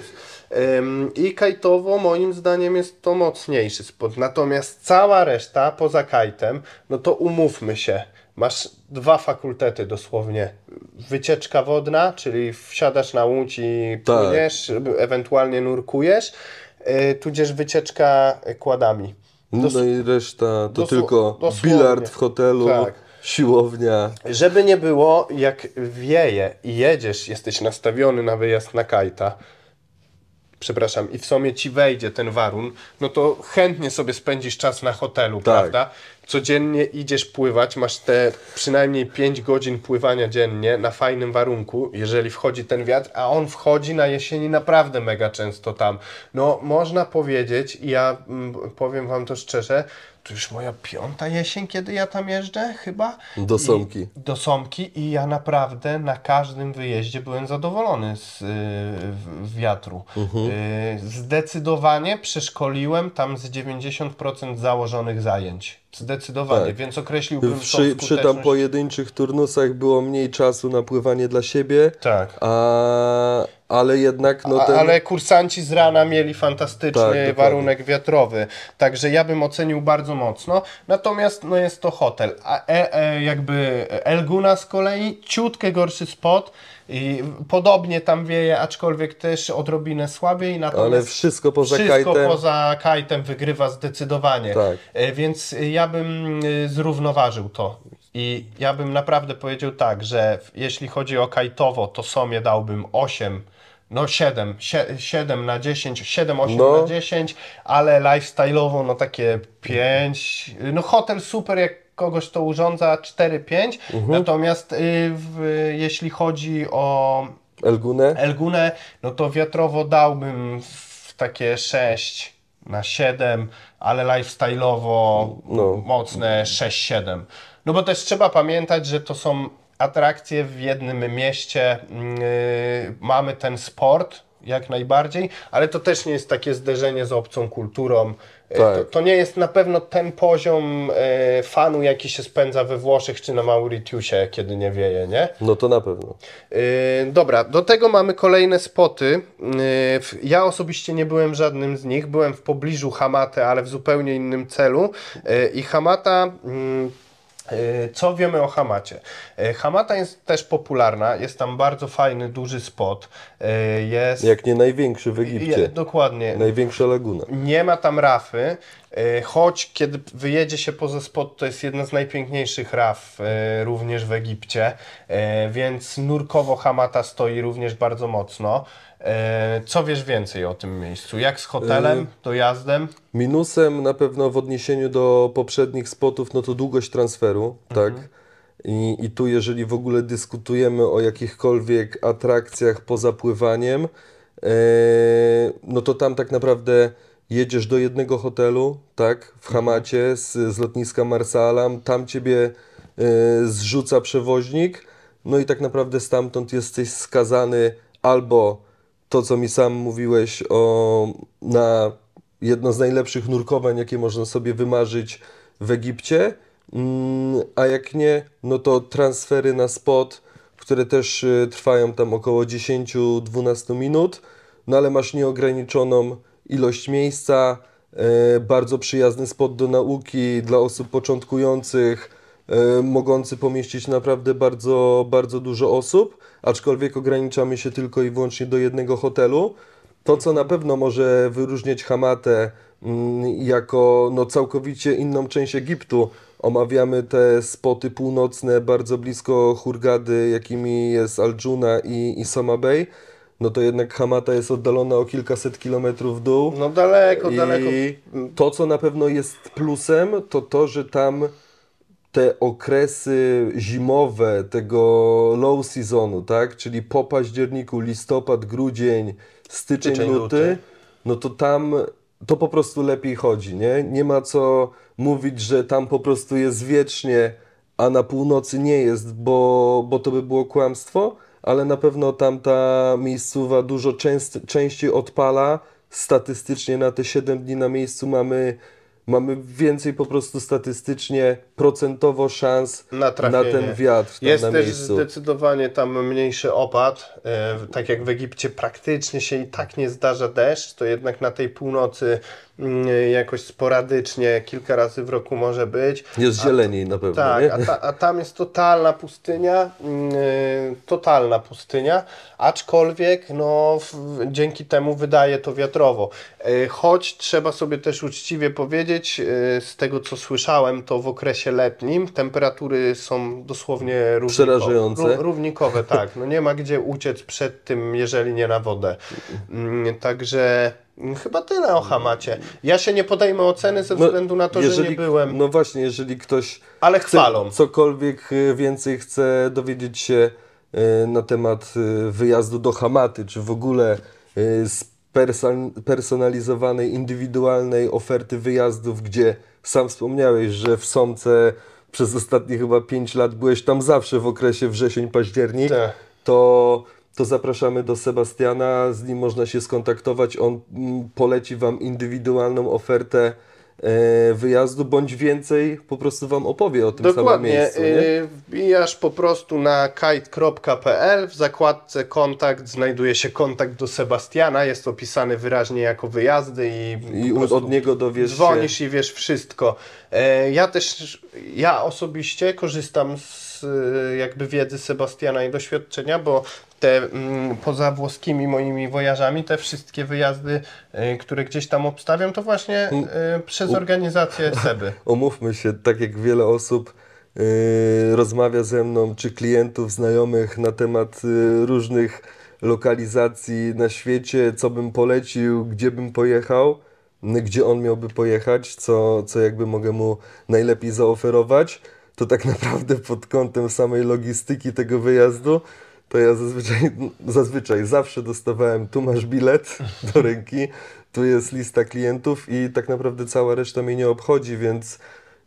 I kajtowo moim zdaniem jest to mocniejszy spot. Natomiast cała reszta poza kajtem, no to umówmy się. Masz dwa fakultety dosłownie. Wycieczka wodna, czyli wsiadasz na łódź i Tak. płyniesz, ewentualnie nurkujesz, y, tudzież wycieczka kładami. Dos- no i reszta to tylko dosłownie. bilard w hotelu, Tak. siłownia. Żeby nie było, jak wieje i jedziesz, jesteś nastawiony na wyjazd na kajta, przepraszam, i w sumie ci wejdzie ten warun, no to chętnie sobie spędzisz czas na hotelu, prawda? Codziennie idziesz pływać, masz te przynajmniej 5 godzin pływania dziennie na fajnym warunku, jeżeli wchodzi ten wiatr, a on wchodzi na jesieni naprawdę mega często tam. No, można powiedzieć, i ja mm, powiem wam to szczerze, to już moja piąta jesień, kiedy ja tam jeżdżę, chyba. Do I- Somki. do Somki i ja naprawdę na każdym wyjeździe byłem zadowolony z y, wiatru. Mhm. Y, zdecydowanie przeszkoliłem tam z 90% założonych zajęć. Zdecydowanie, Tak. więc określiłbym Przy, przy tam pojedynczych turnusach było mniej czasu na pływanie dla siebie, Tak. a, ale jednak no A, ten... Ale kursanci z rana mieli fantastyczny Tak, warunek wiatrowy, także ja bym ocenił bardzo mocno. Natomiast no jest to hotel, a e, e, jakby Elguna z kolei ciutkę gorszy spot i podobnie tam wieje, aczkolwiek też odrobinę słabiej. Natomiast Ale wszystko poza wszystko kajtem. poza kajtem wygrywa zdecydowanie. Tak. E, Więc ja bym y, zrównoważył to. I ja bym naprawdę powiedział tak, że jeśli chodzi o kajtowo, to Somie dałbym 8, no 7, 7 na 10, 7, 8 No. na 10, ale lifestyle'owo no takie 5. No hotel super, jak kogoś to urządza 4-5, Mhm. natomiast y, w, jeśli chodzi o Elgunę? Elgunę, no to wiatrowo dałbym w takie 6 na 7, ale lifestyle'owo No. mocne 6-7. No bo też trzeba pamiętać, że to są atrakcje w jednym mieście. Yy, mamy ten sport jak najbardziej, ale to też nie jest takie zderzenie z obcą kulturą. Yy, Tak. To, to nie jest na pewno ten poziom yy, fanu, jaki się spędza we Włoszech czy na Mauritiusie, kiedy nie wieje, nie? No to na pewno. Yy, dobra, do tego mamy kolejne spoty. W- ja osobiście nie byłem żadnym z nich. Byłem w pobliżu Hamaty, ale w zupełnie innym celu. Yy, I Hamata. Yy, co wiemy o Hamacie? Yy, Hamata jest też popularna. Jest tam bardzo fajny, duży spot. Yy, jest. Jak nie największy w je, Egipcie. dokładnie. Największa laguna. Nie ma tam rafy, y, choć kiedy wyjedzie się poza spot, to jest jedna z najpiękniejszych raf y, również w Egipcie, y, więc nurkowo Hamata stoi również bardzo mocno. Y, Co wiesz więcej o tym miejscu? Jak z hotelem, dojazdem? Minusem na pewno w odniesieniu do poprzednich spotów, no to długość transferu, tak? I, I tu jeżeli w ogóle dyskutujemy o jakichkolwiek atrakcjach poza pływaniem, e, no to tam tak naprawdę jedziesz do jednego hotelu, tak? W Hamacie z, z lotniska Marsalam, tam ciebie e, zrzuca przewoźnik, no i tak naprawdę stamtąd jesteś skazany albo to, co mi sam mówiłeś o, na jedno z najlepszych nurkowań, jakie można sobie wymarzyć w Egipcie, Mm, a jak nie, no to transfery na spot, które też y, trwają tam około 10-12 minut, no ale masz nieograniczoną ilość miejsca, e, bardzo przyjazny spot do nauki dla osób początkujących, mogący pomieścić naprawdę bardzo, bardzo dużo osób, aczkolwiek ograniczamy się tylko i wyłącznie do jednego hotelu. To, co na pewno może wyróżniać Hamatę mm, jako no, całkowicie inną część Egiptu, omawiamy te spoty północne bardzo blisko Hurgady, jakimi jest Al-Dżuna i, i Soma Bay, no to jednak Hamata jest oddalona o kilkaset kilometrów w dół. No daleko, I daleko. to, co na pewno jest plusem, to to, że tam te okresy zimowe tego low seasonu, tak? Czyli po październiku, listopad, grudzień, styczeń, Styczeń, luty, luty. no to tam to po prostu lepiej chodzi, nie? Nie ma co mówić, że tam po prostu jest wiecznie, a na północy nie jest, bo, bo to by było kłamstwo, ale na pewno tamta miejscowa dużo częst, częściej odpala. Statystycznie na te 7 dni na miejscu mamy, mamy więcej po prostu statystycznie, procentowo szans Na na ten wiatr tam Jest na też miejscu. zdecydowanie tam mniejszy opad. E, tak jak w Egipcie praktycznie się i tak nie zdarza deszcz, to jednak na tej północy mm, jakoś sporadycznie kilka razy w roku może być. Jest zieleniej na pewno, Tak, a, ta, a tam jest totalna pustynia, mm, totalna pustynia, aczkolwiek no, w, dzięki temu wydaje to wiatrowo. E, Choć trzeba sobie też uczciwie powiedzieć, e, z tego co słyszałem, to w okresie letnim temperatury są dosłownie równikowe. Przerażające. Ró- równikowe, tak. No nie ma gdzie uciec przed tym, jeżeli nie na wodę. Mm, Także mm, chyba tyle o Hamacie. Ja się nie podejmę oceny ze No, względu na to, że nie byłem, No właśnie, jeżeli ktoś ale chwalą. cokolwiek y, więcej chce dowiedzieć się y, na temat wyjazdu do Hamaty, czy w ogóle sperson- personalizowanej, indywidualnej oferty wyjazdów, gdzie sam wspomniałeś, że w Somce przez ostatnie chyba 5 lat byłeś tam zawsze w okresie wrzesień-październik, Tak. to, to zapraszamy do Sebastiana, z nim można się skontaktować, on mm, poleci Wam indywidualną ofertę wyjazdu, bądź więcej po prostu Wam opowie o tym samym Dokładnie. miejscu. Nie? y, Wbijasz po prostu na kite.pl, w zakładce kontakt znajduje się kontakt do Sebastiana, jest opisany wyraźnie jako wyjazdy i, I od niego dowiesz się. dzwonisz i wiesz wszystko. E, Ja też, ja osobiście korzystam z jakby wiedzy Sebastiana i doświadczenia, bo te mm, poza włoskimi moimi wojażami, te wszystkie wyjazdy, y, które gdzieś tam obstawiam, to właśnie y, przez organizację Seby. Omówmy się, tak jak wiele osób y, rozmawia ze mną, czy klientów, znajomych na temat y, różnych lokalizacji na świecie, co bym polecił, gdzie bym pojechał, gdzie on miałby pojechać, co, co jakby mogę mu najlepiej zaoferować, to tak naprawdę pod kątem samej logistyki tego wyjazdu, to ja zazwyczaj, zazwyczaj zawsze dostawałem, tu masz bilet do ręki, tu jest lista klientów i tak naprawdę cała reszta mnie nie obchodzi, więc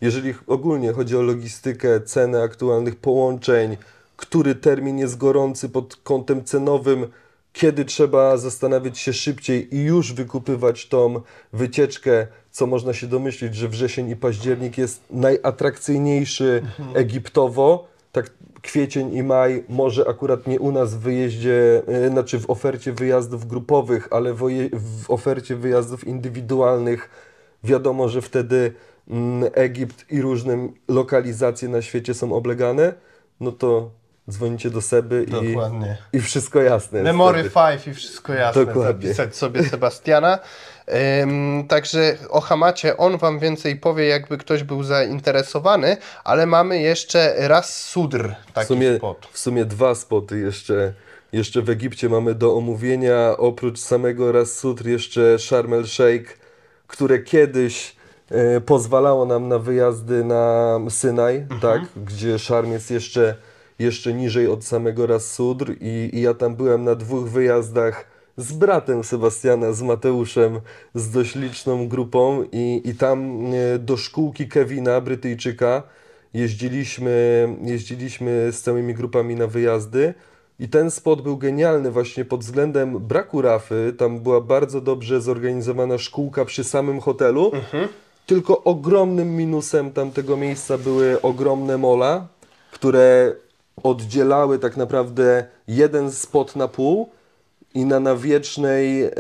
jeżeli ogólnie chodzi o logistykę, ceny aktualnych połączeń, który termin jest gorący pod kątem cenowym, kiedy trzeba zastanawiać się szybciej i już wykupywać tą wycieczkę, co można się domyślić, że wrzesień i październik jest najatrakcyjniejszy Egiptowo, tak kwiecień i maj może akurat nie u nas w wyjeździe, yy, znaczy w ofercie wyjazdów grupowych, ale w, ofercie wyjazdów indywidualnych wiadomo, że wtedy mm, Egipt i różne lokalizacje na świecie są oblegane, no to dzwonicie do Seby Dokładnie. i, i wszystko jasne. Memory wtedy. 5 i wszystko jasne. Dokładnie. Zapisać sobie Sebastiana. Także o Hamacie on Wam więcej powie, jakby ktoś był zainteresowany, ale mamy jeszcze raz Sudr, taki W sumie, spot. w sumie dwa spoty jeszcze, jeszcze w Egipcie mamy do omówienia. Oprócz samego Ras Sutr jeszcze Sharm el Sheikh, które kiedyś e, pozwalało nam na wyjazdy na Synaj, tak, gdzie Sharm jest jeszcze, jeszcze niżej od samego Ras Sudr i, i ja tam byłem na dwóch wyjazdach z bratem Sebastiana, z Mateuszem, z dość liczną grupą i, i tam e, do szkółki Kevina, Brytyjczyka, jeździliśmy, jeździliśmy z całymi grupami na wyjazdy i ten spot był genialny właśnie pod względem braku rafy. Tam była bardzo dobrze zorganizowana szkółka przy samym hotelu. Tylko ogromnym minusem tamtego miejsca były ogromne mola, które oddzielały tak naprawdę jeden spot na pół i na nawiecznej e,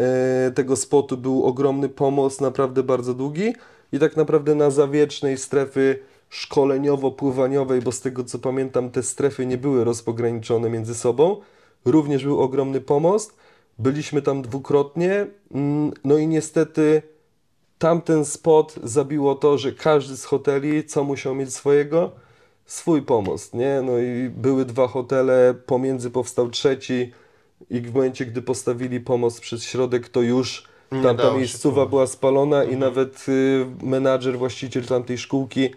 tego spotu był ogromny pomost, naprawdę bardzo długi i tak naprawdę na zawiecznej strefy szkoleniowo-pływaniowej, bo z tego co pamiętam te strefy nie były rozpograniczone między sobą, również był ogromny pomost. Byliśmy tam dwukrotnie, mm, no i niestety tamten spot zabiło to, że każdy z hoteli, co musiał mieć swojego? Swój pomost, nie? No i były dwa hotele, pomiędzy powstał trzeci i w momencie, gdy postawili pomost przez środek, to już Nie tamta dało się miejscowa była spalona i nawet y, menadżer, właściciel tamtej szkółki,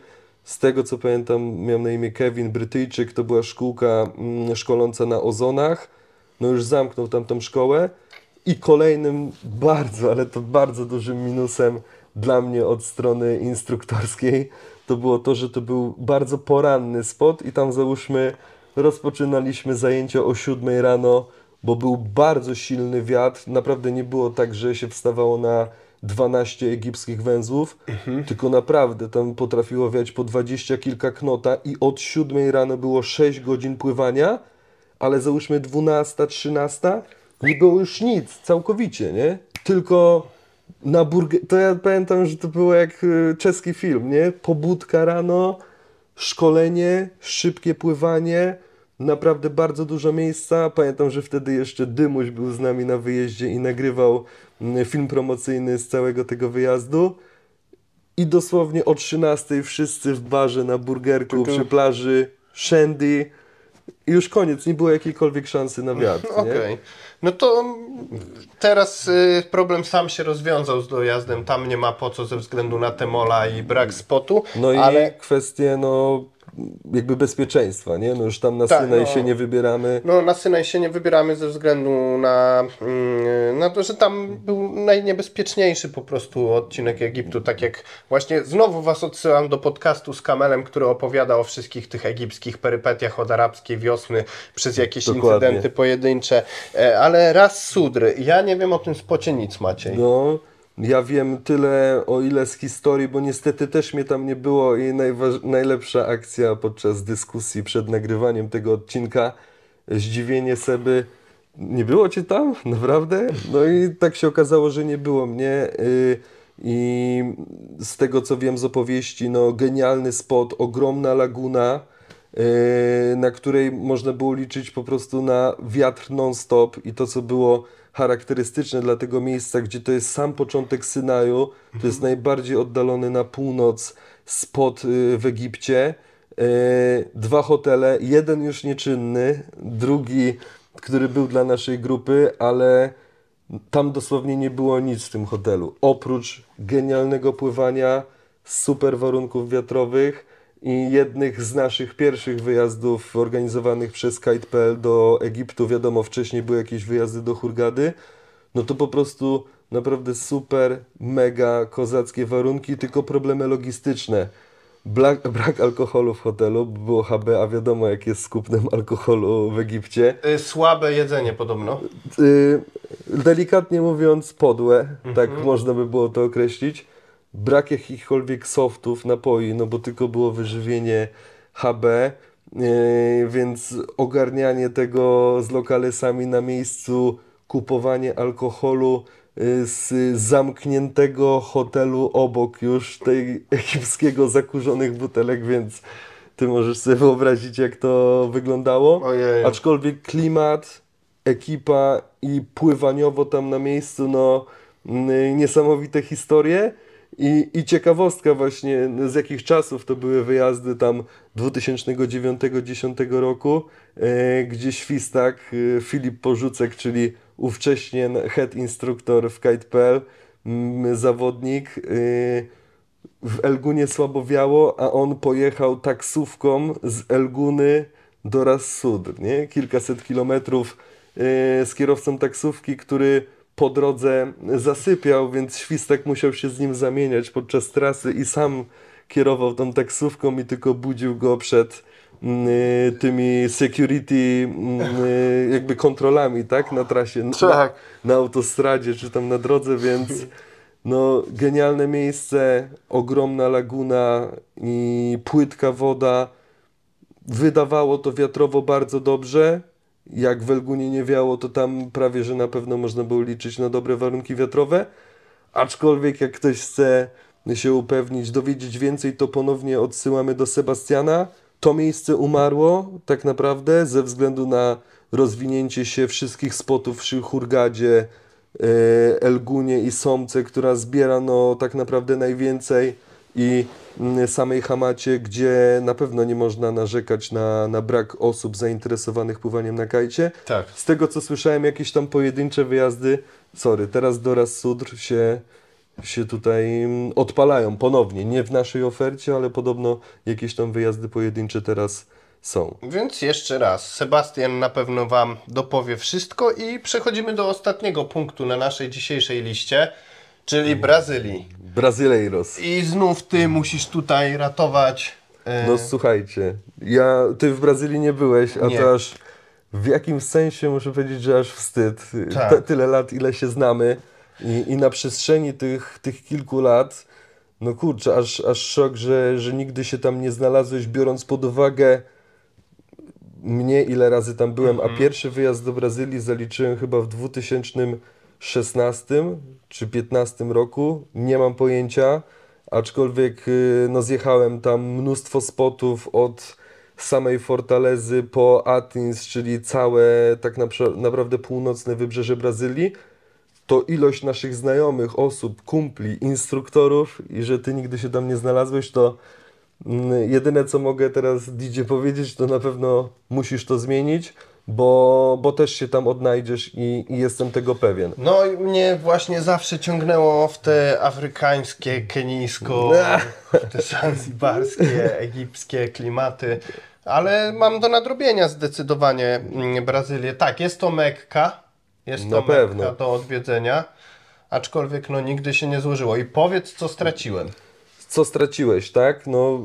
z tego co pamiętam, miał na imię Kevin, Brytyjczyk, to była szkółka mm, szkoląca na ozonach, no już zamknął tamtą szkołę I kolejnym bardzo, ale to bardzo dużym minusem dla mnie od strony instruktorskiej to było to, że to był bardzo poranny spot i tam załóżmy rozpoczynaliśmy zajęcia o 7 rano, bo był bardzo silny wiatr. Naprawdę nie było tak, że się wstawało na 12 egipskich węzłów, tylko naprawdę tam potrafiło wiać po 20 kilka knota i od 7 rano było 6 godzin pływania, ale załóżmy 12, 13 nie było już nic, całkowicie, nie? Tylko na burger... To ja pamiętam, że to było jak y, czeski film, nie? Pobudka rano, szkolenie, szybkie pływanie, naprawdę bardzo dużo miejsca. Pamiętam, że wtedy jeszcze Dymuś był z nami na wyjeździe i nagrywał mm, film promocyjny z całego tego wyjazdu. I dosłownie o 13 wszyscy w barze na burgerku przy plaży, shandy. I już koniec, nie było jakiejkolwiek szansy na wiatr. Okej. No to mm, teraz y, problem sam się rozwiązał z dojazdem. Tam nie ma po co ze względu na te mola i brak spotu. No i ale kwestie no, jakby bezpieczeństwa, nie? No już tam na Tak, Synaj no. się nie wybieramy. No, na Synaj się nie wybieramy ze względu na, mm, na to, że tam był najniebezpieczniejszy po prostu odcinek Egiptu. Tak jak właśnie znowu Was odsyłam do podcastu z Kamelem, który opowiada o wszystkich tych egipskich perypetiach od arabskiej wiosny przez jakieś Dokładnie. incydenty pojedyncze. E, Ale raz Sudry. Ja nie wiem o tym spocie nic, Maciej. No, ja wiem tyle o ile z historii, bo niestety też mnie tam nie było i najlepsza akcja podczas dyskusji przed nagrywaniem tego odcinka, zdziwienie Seby, nie było Cię tam? Naprawdę? No i tak się okazało, że nie było mnie y, i z tego co wiem z opowieści, no genialny spot, ogromna laguna, y, na której można było liczyć po prostu na wiatr non-stop i to co było charakterystyczne dla tego miejsca, gdzie to jest sam początek Synaju, to jest najbardziej oddalony na północ spot y, w Egipcie. Y, Dwa hotele, jeden już nieczynny, drugi, który był dla naszej grupy, ale tam dosłownie nie było nic w tym hotelu. Oprócz genialnego pływania, super warunków wiatrowych i jednych z naszych pierwszych wyjazdów organizowanych przez Kite.pl do Egiptu. Wiadomo, wcześniej były jakieś wyjazdy do Hurgady. No to po prostu naprawdę super, mega kozackie warunki, tylko problemy logistyczne. Brak, brak alkoholu w hotelu, było HB, a wiadomo jak jest z kupnem alkoholu w Egipcie. Y, Słabe jedzenie podobno. Y, delikatnie mówiąc, podłe, tak można by było to określić. Brak jakichkolwiek softów, napoi, no bo tylko było wyżywienie HB, y, więc ogarnianie tego z lokalesami na miejscu, kupowanie alkoholu y, z zamkniętego hotelu obok już tej egipskiego zakurzonych butelek, więc ty możesz sobie wyobrazić jak to wyglądało. Ojej. Aczkolwiek klimat, ekipa i pływaniowo tam na miejscu, no mm, niesamowite historie. I, I ciekawostka właśnie, z jakich czasów to były wyjazdy tam 2009-2010 roku, e, gdzie Świstak, e, Filip Porzucek, czyli ówcześnie head instruktor w Kite.pl, mm, zawodnik, e, w Elgunie słabo wiało, a on pojechał taksówką z Elguny do Ras Sudr, nie? Kilkaset kilometrów yy, z kierowcą taksówki, który po drodze zasypiał, więc Świstek musiał się z nim zamieniać podczas trasy i sam kierował tą taksówką i tylko budził go przed yy, tymi security yy, jakby kontrolami, tak? Na trasie, Tak. na, na autostradzie czy tam na drodze, więc no, genialne miejsce, ogromna laguna i płytka woda. Wydawało to wiatrowo bardzo dobrze. Jak w Elgunie nie wiało, to tam prawie, że na pewno można było liczyć na dobre warunki wiatrowe. Aczkolwiek jak ktoś chce się upewnić, dowiedzieć więcej, to ponownie odsyłamy do Sebastiana. To miejsce umarło tak naprawdę ze względu na rozwinięcie się wszystkich spotów przy Hurgadzie, e, Elgunie i Somce, która zbiera no tak naprawdę najwięcej i samej Hamacie, gdzie na pewno nie można narzekać na, na brak osób zainteresowanych pływaniem na kajcie. Tak. Z tego co słyszałem, jakieś tam pojedyncze wyjazdy, sorry, teraz do Ras Sudr się, się tutaj mm, odpalają ponownie. Nie w naszej ofercie, ale podobno jakieś tam wyjazdy pojedyncze teraz są. Więc jeszcze raz, Sebastian na pewno Wam dopowie wszystko i przechodzimy do ostatniego punktu na naszej dzisiejszej liście, czyli Brazylii. Brazyleiros. I znów Ty musisz tutaj ratować. e, No słuchajcie, ja, ty w Brazylii nie byłeś, a Nie. to aż w jakimś sensie muszę powiedzieć, że aż wstyd. Tak. Te, tyle lat, ile się znamy i, i na przestrzeni tych, tych kilku lat, no kurczę, aż, aż szok, że, że nigdy się tam nie znalazłeś, biorąc pod uwagę mnie, ile razy tam byłem, a pierwszy wyjazd do Brazylii zaliczyłem chyba w 2016 czy 2015 roku, nie mam pojęcia, aczkolwiek y, no, zjechałem tam mnóstwo spotów od samej Fortalezy po Atins, czyli całe tak napra- naprawdę północne wybrzeże Brazylii, to ilość naszych znajomych, osób, kumpli, instruktorów i że ty nigdy się tam nie znalazłeś, to mm, jedyne co mogę teraz DJ powiedzieć, to na pewno musisz to zmienić, bo, bo też się tam odnajdziesz i, i jestem tego pewien. No i mnie właśnie zawsze ciągnęło w te afrykańskie, kenijsko, w te zanzibarskie, egipskie klimaty, ale mam do nadrobienia zdecydowanie mm, Brazylię. Tak, jest to Mekka, jest to Na Mekka pewno. do odwiedzenia, aczkolwiek no nigdy się nie złożyło. I powiedz, co straciłem. Co straciłeś, tak? No,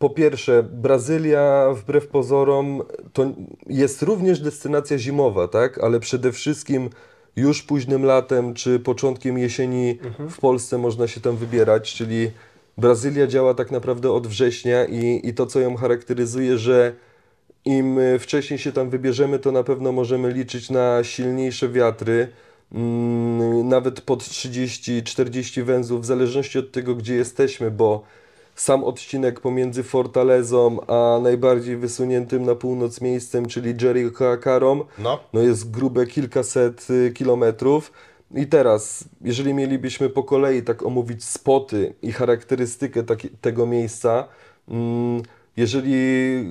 po pierwsze, Brazylia wbrew pozorom to jest również destynacja zimowa, tak? Ale przede wszystkim już późnym latem czy początkiem jesieni w Polsce można się tam wybierać, czyli Brazylia działa tak naprawdę od września i, i to, co ją charakteryzuje, że im wcześniej się tam wybierzemy, to na pewno możemy liczyć na silniejsze wiatry, mm, nawet pod 30-40 węzłów, w zależności od tego, gdzie jesteśmy, bo sam odcinek pomiędzy Fortalezą a najbardziej wysuniętym na północ miejscem, czyli Jericho-Akarą, No. no jest grube kilkaset y, kilometrów. I teraz, jeżeli mielibyśmy po kolei tak omówić spoty i charakterystykę taki, tego miejsca, mm, jeżeli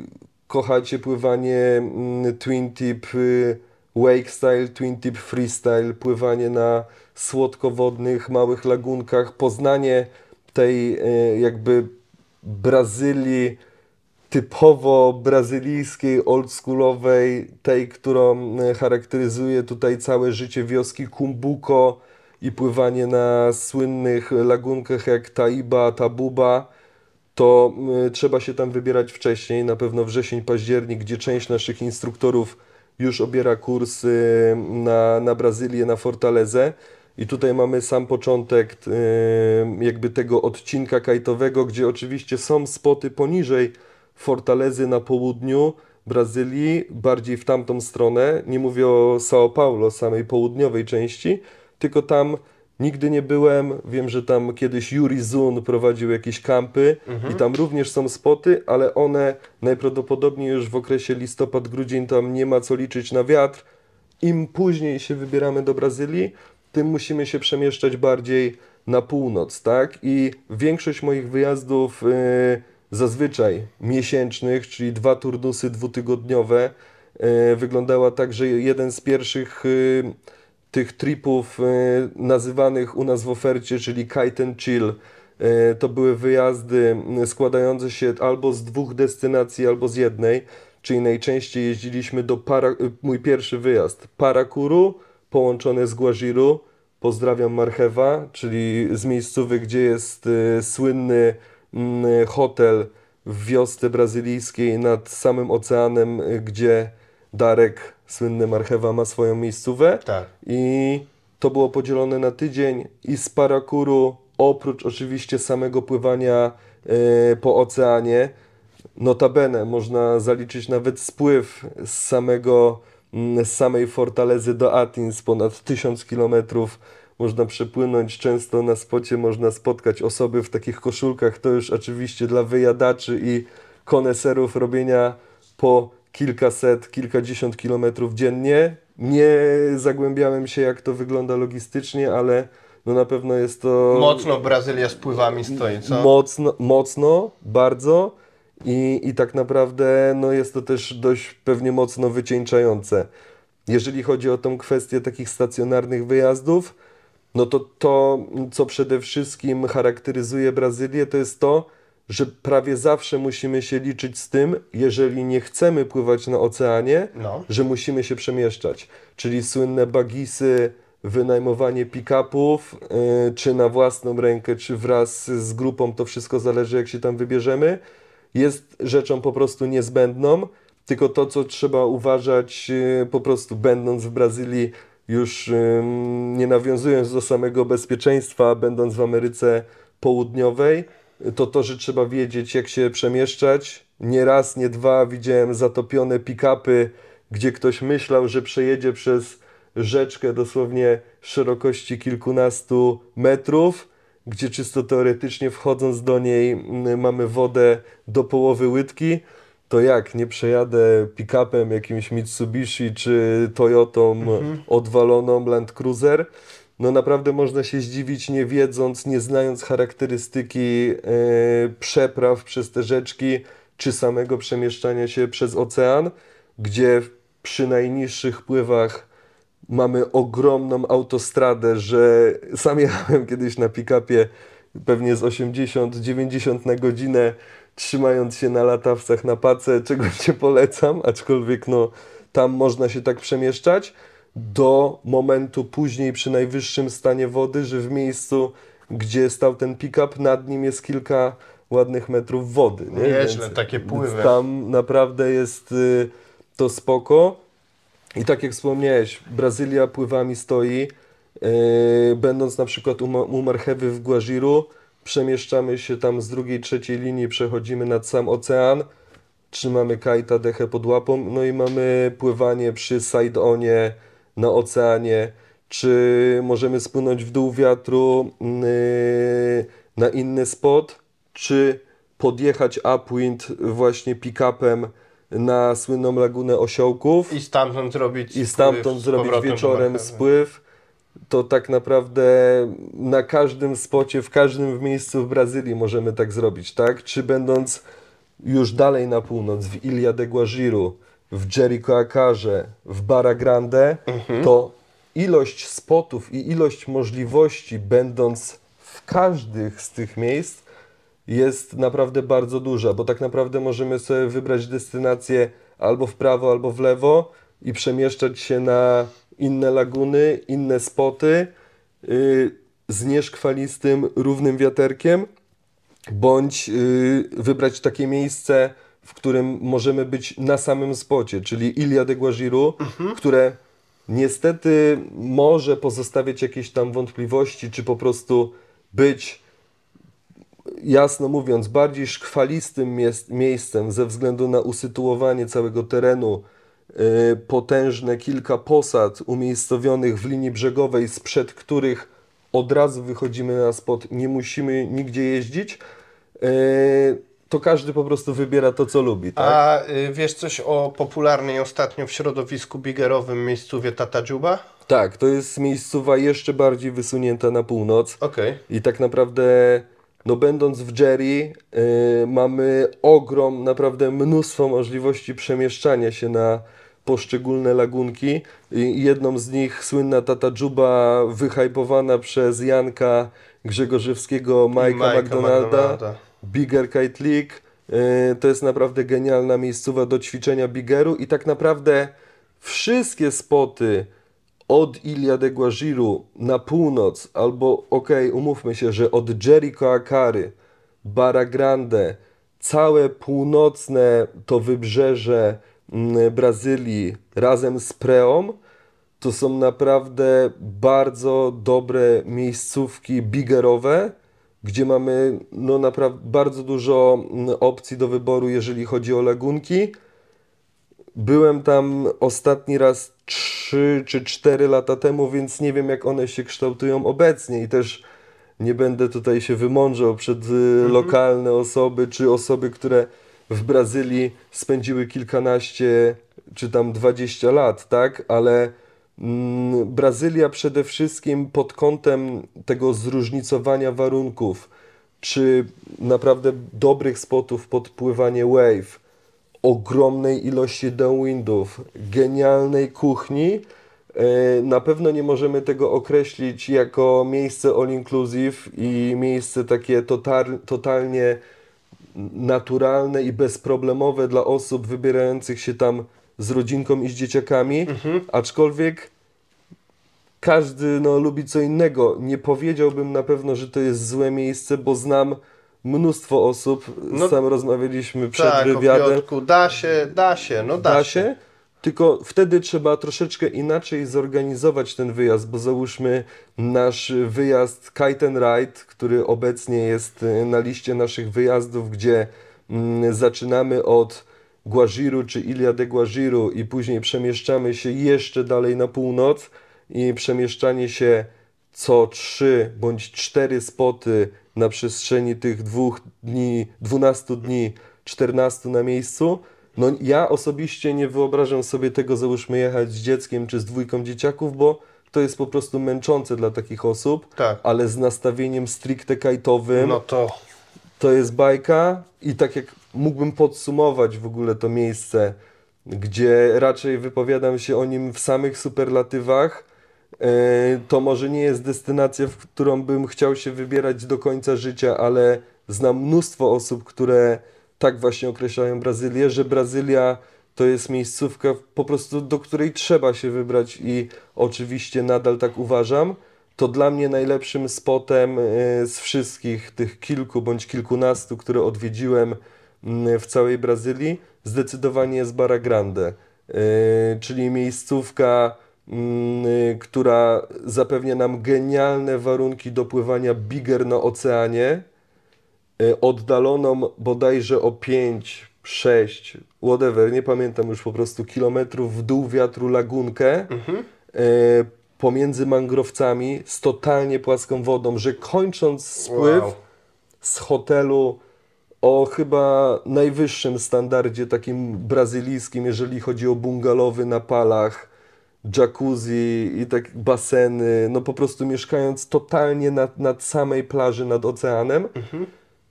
kochacie pływanie mm, twin tip y, wake style, twin tip freestyle, pływanie na słodkowodnych, małych lagunkach, poznanie tej y, jakby Brazylii typowo brazylijskiej, oldschoolowej, tej, którą e, charakteryzuje tutaj całe życie wioski Kumbuko i pływanie na słynnych lagunkach jak Taiba, Tabuba, to y, trzeba się tam wybierać wcześniej, na pewno wrzesień, październik, gdzie część naszych instruktorów już obiera kurs y, na, na Brazylię, na Fortalezę. I tutaj mamy sam początek y, jakby tego odcinka kajtowego, gdzie oczywiście są spoty poniżej Fortalezy na południu Brazylii, bardziej w tamtą stronę. Nie mówię o São Paulo, samej południowej części, tylko tam nigdy nie byłem. Wiem, że tam kiedyś Yuri Zun prowadził jakieś kampy i tam również są spoty, ale one najprawdopodobniej już w okresie listopad-grudzień tam nie ma co liczyć na wiatr. Im później się wybieramy do Brazylii, tym musimy się przemieszczać bardziej na północ, tak? I większość moich wyjazdów y, zazwyczaj miesięcznych, czyli dwa turnusy dwutygodniowe, y, wyglądała tak, że jeden z pierwszych y, tych tripów y, nazywanych u nas w ofercie, czyli Kite and Chill, to były wyjazdy składające się albo z dwóch destynacji, albo z jednej, czyli najczęściej jeździliśmy do para, mój pierwszy wyjazd, Parakuru, połączone z Guajiru, pozdrawiam Marchewa, czyli z miejscowy, gdzie jest y, słynny mm, hotel w wiosce brazylijskiej nad samym oceanem, y, gdzie Darek, słynny Marchewa, ma swoją miejscówę. Tak. I to było podzielone na tydzień i z Parakuru, oprócz oczywiście samego pływania e, po oceanie, notabene można zaliczyć nawet spływ z samego, z samej Fortalezy do Atins, ponad 1000 kilometrów można przepłynąć, często na spocie można spotkać osoby w takich koszulkach, to już oczywiście dla wyjadaczy i koneserów robienia po kilkaset, kilkadziesiąt kilometrów dziennie. Nie zagłębiałem się, jak to wygląda logistycznie, ale no na pewno jest to Mocno Brazylia z pływami stoi, co? mocno, mocno bardzo i, i tak naprawdę no jest to też dość pewnie mocno wycieńczające. Jeżeli chodzi o tą kwestię takich stacjonarnych wyjazdów, no to to, co przede wszystkim charakteryzuje Brazylię, to jest to, że prawie zawsze musimy się liczyć z tym, jeżeli nie chcemy pływać na oceanie, No. że musimy się przemieszczać. Czyli słynne bagisy, wynajmowanie pick-upów, yy, czy na własną rękę, czy wraz z grupą, to wszystko zależy jak się tam wybierzemy, jest rzeczą po prostu niezbędną. Tylko to, co trzeba uważać, yy, po prostu będąc w Brazylii, już nie nawiązując do samego bezpieczeństwa, będąc w Ameryce Południowej, to to, że trzeba wiedzieć, jak się przemieszczać. Nie raz, nie dwa widziałem zatopione pick-upy, gdzie ktoś myślał, że przejedzie przez rzeczkę dosłownie szerokości kilkunastu metrów, gdzie czysto teoretycznie wchodząc do niej mamy wodę do połowy łydki. To jak, nie przejadę pick-upem jakimś Mitsubishi czy Toyotą odwaloną Land Cruiser? No naprawdę można się zdziwić, nie wiedząc, nie znając charakterystyki e, przepraw przez te rzeczki, czy samego przemieszczania się przez ocean, gdzie przy najniższych pływach mamy ogromną autostradę, że sam jechałem kiedyś na pick-upie pewnie z 80-90 na godzinę, trzymając się na latawcach na pace, czego nie polecam, aczkolwiek no, tam można się tak przemieszczać, do momentu później przy najwyższym stanie wody, że w miejscu, gdzie stał ten pick-up, nad nim jest kilka ładnych metrów wody. Nie? Nieźle, takie pływy. Tam naprawdę jest y, to spoko. I tak jak wspomniałeś, Brazylia pływami stoi. Yy, będąc na przykład u, u Marchewy w Guajiru, przemieszczamy się tam z drugiej, trzeciej linii, przechodzimy nad sam ocean, trzymamy kajta, dechę pod łapą, no i mamy pływanie przy side-onie na oceanie, czy możemy spłynąć w dół wiatru yy, na inny spot, czy podjechać upwind właśnie pick-upem na słynną lagunę osiołków I stamtąd zrobić i stamtąd zrobić wieczorem Marchewy. spływ, to tak naprawdę na każdym spocie, w każdym miejscu w Brazylii możemy tak zrobić, tak? Czy będąc już dalej na północ, w Ilha de Guajiru, w Jericoacoarze, w Barra Grande, Mhm. to ilość spotów i ilość możliwości, będąc w każdych z tych miejsc, jest naprawdę bardzo duża, bo tak naprawdę możemy sobie wybrać destynację albo w prawo, albo w lewo i przemieszczać się na inne laguny, inne spoty yy, z nieżkwalistym, równym wiaterkiem, bądź yy, wybrać takie miejsce, w którym możemy być na samym spocie, czyli Ilia de Guajiru, które niestety może pozostawiać jakieś tam wątpliwości, czy po prostu być jasno mówiąc, bardziej szkwalistym mies- miejscem ze względu na usytuowanie całego terenu, yy, potężne kilka posad umiejscowionych w linii brzegowej, sprzed których od razu wychodzimy na spot, nie musimy nigdzie jeździć, yy, to każdy po prostu wybiera to, co lubi. Tak? A y, wiesz coś o popularnej ostatnio w środowisku bigerowym miejscowie Tatajuba? Tak, to jest miejscowa jeszcze bardziej wysunięta na północ. Okej. I tak naprawdę, no będąc w Jerry, yy, mamy ogrom, naprawdę mnóstwo możliwości przemieszczania się na poszczególne lagunki. I jedną z nich słynna Tata Juba, wyhypowana przez Janka Grzegorzewskiego, Majka, McDonalda, Bigger Kite League. Yy, To jest naprawdę genialna miejscowa do ćwiczenia biggeru i tak naprawdę wszystkie spoty od Ilia de Guajiru na północ, albo okej, umówmy się, że od Jericoacary, Barra Grande, całe północne to wybrzeże mm, Brazylii razem z Preą, to są naprawdę bardzo dobre miejscówki biggerowe, gdzie mamy no naprawdę bardzo dużo mm, opcji do wyboru, jeżeli chodzi o lagunki. Byłem tam ostatni raz 3 czy 4 lata temu, więc nie wiem jak one się kształtują obecnie i też nie będę tutaj się wymądrzał przed y, lokalne osoby czy osoby, które w Brazylii spędziły kilkanaście czy tam 20 lat, tak? Ale mm, Brazylia przede wszystkim pod kątem tego zróżnicowania warunków, czy naprawdę dobrych spotów pod pływanie wave, ogromnej ilości downwindów, genialnej kuchni. E, Na pewno nie możemy tego określić jako miejsce all inclusive i miejsce takie total, totalnie naturalne i bezproblemowe dla osób wybierających się tam z rodzinką i z dzieciakami, aczkolwiek każdy no, lubi co innego. Nie powiedziałbym na pewno, że to jest złe miejsce, bo znam mnóstwo osób, No, sam rozmawialiśmy przed Tak, o wywiadem, Piotrku, da się, da się, no da, da się. się, tylko wtedy trzeba troszeczkę inaczej zorganizować ten wyjazd, bo załóżmy nasz wyjazd Kite and Ride, który obecnie jest y, na liście naszych wyjazdów, gdzie mm, zaczynamy od Guajiru czy Ilia de Guajiru i później przemieszczamy się jeszcze dalej na północ i przemieszczanie się co trzy bądź cztery spoty na przestrzeni tych dwóch dni, 12 dni, 14 na miejscu. No ja osobiście nie wyobrażam sobie tego, załóżmy jechać z dzieckiem czy z dwójką dzieciaków, bo to jest po prostu męczące dla takich osób, Tak. ale z nastawieniem stricte kajtowym No to to jest bajka i tak jak mógłbym podsumować w ogóle to miejsce, gdzie raczej wypowiadam się o nim w samych superlatywach, to może nie jest destynacja, w którą bym chciał się wybierać do końca życia, ale znam mnóstwo osób, które tak właśnie określają Brazylię, że Brazylia to jest miejscówka po prostu, do której trzeba się wybrać i oczywiście nadal tak uważam. To dla mnie najlepszym spotem e, z wszystkich tych kilku bądź kilkunastu, które odwiedziłem w całej Brazylii, zdecydowanie jest Barra Grande, e, czyli miejscówka, e, która zapewnia nam genialne warunki do pływania bigger na oceanie, e, oddaloną bodajże o 5, 6, whatever, nie pamiętam już po prostu kilometrów w dół wiatru lagunkę e, pomiędzy mangrowcami z totalnie płaską wodą, że kończąc spływ Wow. z hotelu o chyba najwyższym standardzie takim brazylijskim, jeżeli chodzi o bungalowy na palach, jacuzzi i tak baseny, no po prostu mieszkając totalnie nad, nad samej plaży nad oceanem,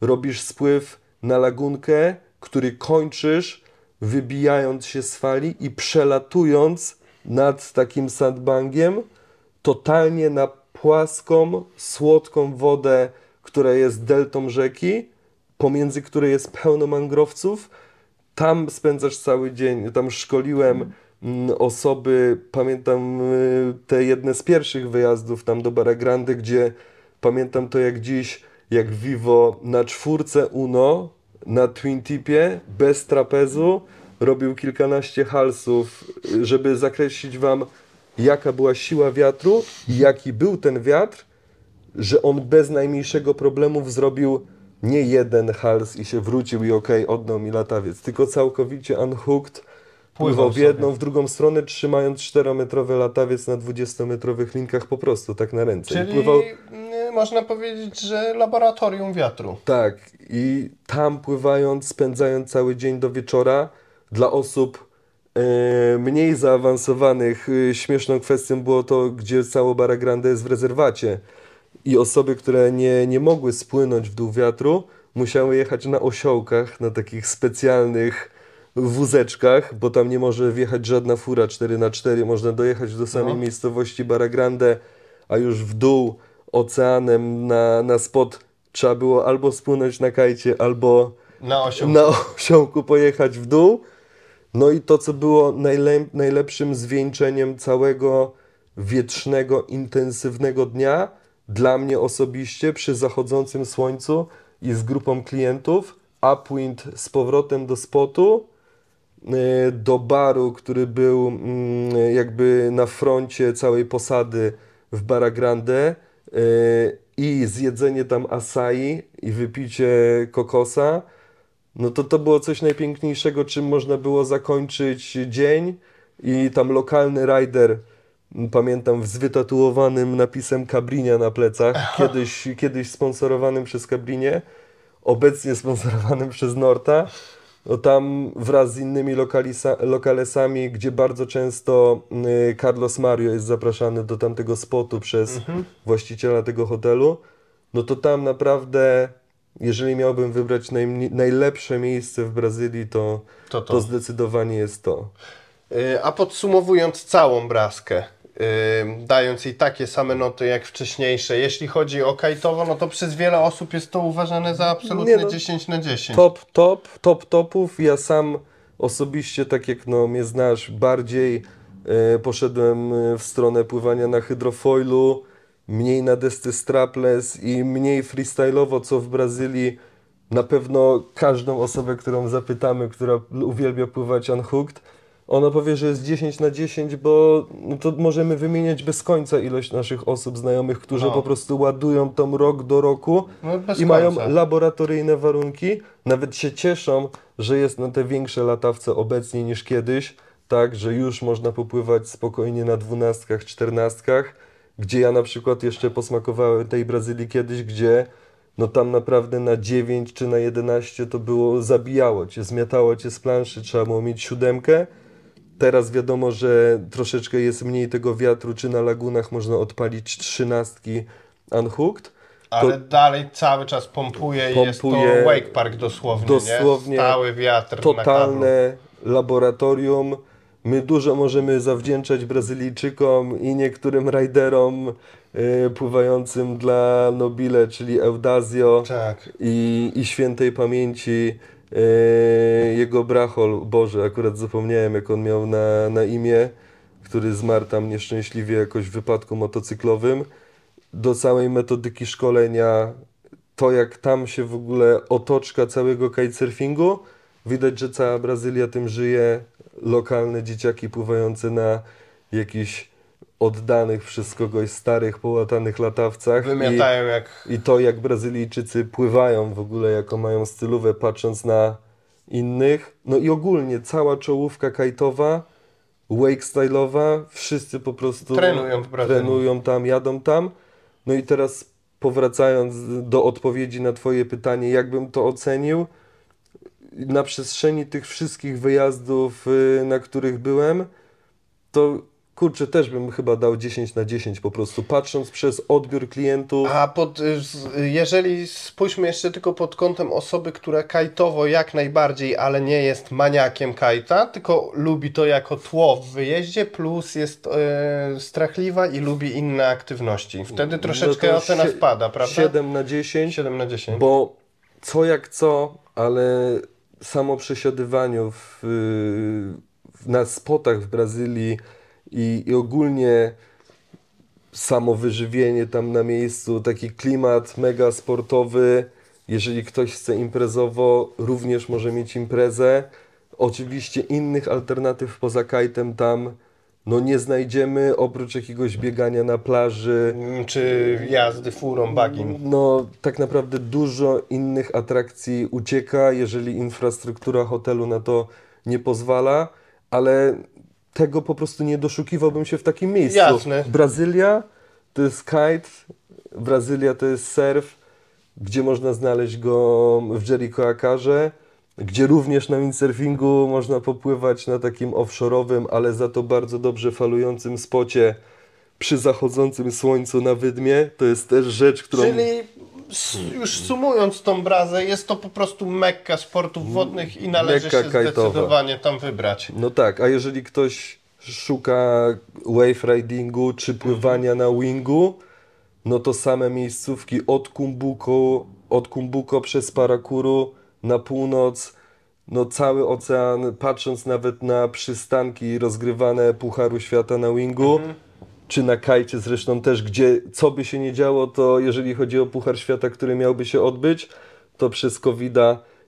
robisz spływ na lagunkę, który kończysz wybijając się z fali i przelatując nad takim sandbangiem totalnie na płaską, słodką wodę, która jest deltą rzeki, pomiędzy której jest pełno mangrowców. Tam spędzasz cały dzień. Tam szkoliłem mm, osoby, pamiętam y, te jedne z pierwszych wyjazdów tam do Barra Grande, gdzie pamiętam to jak dziś, jak Vivo na czwórce Uno, na Twin Tipie, bez trapezu, robił kilkanaście halsów, y, żeby zakreślić wam, jaka była siła wiatru i jaki był ten wiatr, że on bez najmniejszego problemu zrobił nie jeden hals i się wrócił i okej, oddał mi latawiec, tylko całkowicie unhooked, pływał w sobie. jedną, w drugą stronę, trzymając 4-metrowy latawiec na 20-metrowych linkach po prostu, tak na ręce. I Czyli pływał, mm, można powiedzieć, że laboratorium wiatru. tak, i tam pływając, spędzając cały dzień do wieczora, dla osób e, mniej zaawansowanych, e, śmieszną kwestią było to, gdzie cało Barra Grande jest w rezerwacie. I osoby, które nie, nie mogły spłynąć w dół wiatru, musiały jechać na osiołkach, na takich specjalnych wózeczkach, bo tam nie może wjechać żadna fura 4x4, można dojechać do samej No. miejscowości Barra Grande, a już w dół oceanem na, na spot trzeba było albo spłynąć na kajcie, albo Na osią. na osiołku pojechać w dół. No i to, co było najle najlepszym zwieńczeniem całego wietrznego, intensywnego dnia, dla mnie osobiście przy zachodzącym słońcu i z grupą klientów, upwind z powrotem do spotu, do baru, który był mm, jakby na froncie całej posady w Barra Grande y, i zjedzenie tam asai i wypicie kokosa, no to to było coś najpiękniejszego, czym można było zakończyć dzień. I tam lokalny rider, pamiętam, z wytatuowanym napisem Cabrinia na plecach, kiedyś, kiedyś sponsorowanym przez Cabrinie, obecnie sponsorowanym przez Norta, no tam wraz z innymi lokalisa, lokalesami, gdzie bardzo często y, Carlos Mario jest zapraszany do tamtego spotu przez właściciela tego hotelu, no to tam naprawdę, jeżeli miałbym wybrać najlepsze miejsce w Brazylii, to, To to. to zdecydowanie jest to. Y, A podsumowując całą braskę, dając jej takie same noty jak wcześniejsze. Jeśli chodzi o kajtowo, no to przez wiele osób jest to uważane za absolutnie Nie no, 10 na 10. Top, top, top topów. Ja sam osobiście, tak jak no, mnie znasz, bardziej e, poszedłem e, w stronę pływania na hydrofoilu, mniej na desce strapless i mniej freestyle'owo, co w Brazylii na pewno każdą osobę, którą zapytamy, która uwielbia pływać unhooked, ona powie, że jest 10 na 10, bo no to możemy wymieniać bez końca ilość naszych osób znajomych, którzy No. po prostu ładują tam rok do roku No, bez i mają końca. laboratoryjne warunki. Nawet się cieszą, że jest na te większe latawce obecnie niż kiedyś, tak, że już można popływać spokojnie na dwunastkach, czternastkach, gdzie ja na przykład jeszcze posmakowałem tej Brazylii kiedyś, gdzie no tam naprawdę na 9 czy na 11 to było, zabijało cię, zmiatało cię z planszy, trzeba było mieć siódemkę. Teraz wiadomo, że troszeczkę jest mniej tego wiatru, czy na lagunach można odpalić trzynastki unhooked. Ale dalej cały czas pompuje, i jest Pompuje to wake park dosłownie, dosłownie nie? Stały wiatr totalne laboratorium. My dużo możemy zawdzięczać Brazylijczykom i niektórym rajderom y, pływającym dla Nobile, czyli Eudazio Tak. i, i świętej pamięci y, jego brachol, Boże, akurat zapomniałem jak on miał na, na imię, który zmarł tam nieszczęśliwie jakoś w wypadku motocyklowym. Do całej metodyki szkolenia, to jak tam się w ogóle otoczka całego kitesurfingu, widać, że cała Brazylia tym żyje. Lokalne dzieciaki pływające na jakichś oddanych przez kogoś starych, połatanych latawcach. I- Wymiatają jak... i to, jak Brazylijczycy pływają w ogóle, jaką mają stylówę, patrząc na innych. No i ogólnie cała czołówka kajtowa, wake style'owa, wszyscy po prostu Trenują w Brazylii. trenują tam, jadą tam. No i teraz powracając do odpowiedzi na Twoje pytanie, jakbym to ocenił, na przestrzeni tych wszystkich wyjazdów, y, na których byłem, to kurczę, też bym chyba dał 10 na 10 po prostu, patrząc przez odbiór klientów. A pod, y, jeżeli spójrzmy jeszcze tylko pod kątem osoby, która kajtowo jak najbardziej, ale nie jest maniakiem kajta, tylko lubi to jako tło w wyjeździe, plus jest y, strachliwa i lubi inne aktywności. Wtedy troszeczkę No ocena spada, prawda? 7 na 10, 7 na 10. bo co jak co, ale samo przesiadywaniu w, w, na spotach w Brazylii i, i ogólnie samo wyżywienie tam na miejscu, taki klimat mega sportowy. Jeżeli ktoś chce imprezowo, również może mieć imprezę. Oczywiście innych alternatyw poza kajtem tam no nie znajdziemy, oprócz jakiegoś biegania na plaży. Mm, Czy jazdy furą, bagiem. No, tak naprawdę dużo innych atrakcji ucieka, jeżeli infrastruktura hotelu na to nie pozwala, ale tego po prostu nie doszukiwałbym się w takim miejscu. Jasne. Brazylia to jest kite, Brazylia to jest surf, gdzie można znaleźć go w Jericho Akarze, gdzie również na windsurfingu można popływać na takim offshore'owym, ale za to bardzo dobrze falującym spocie przy zachodzącym słońcu na wydmie. To jest też rzecz, którą... Czyli już sumując tą brazę, jest to po prostu mekka sportów wodnych i należy Mekka się kajtowa. zdecydowanie tam wybrać. No tak, a jeżeli ktoś szuka wave ridingu czy pływania na wingu, no to same miejscówki od Kumbuko, od Kumbuko przez Parakuru na północ, no cały ocean, patrząc nawet na przystanki rozgrywane Pucharu Świata na wingu, czy na kajcie zresztą też, gdzie co by się nie działo, to jeżeli chodzi o Puchar Świata, który miałby się odbyć, to przez covid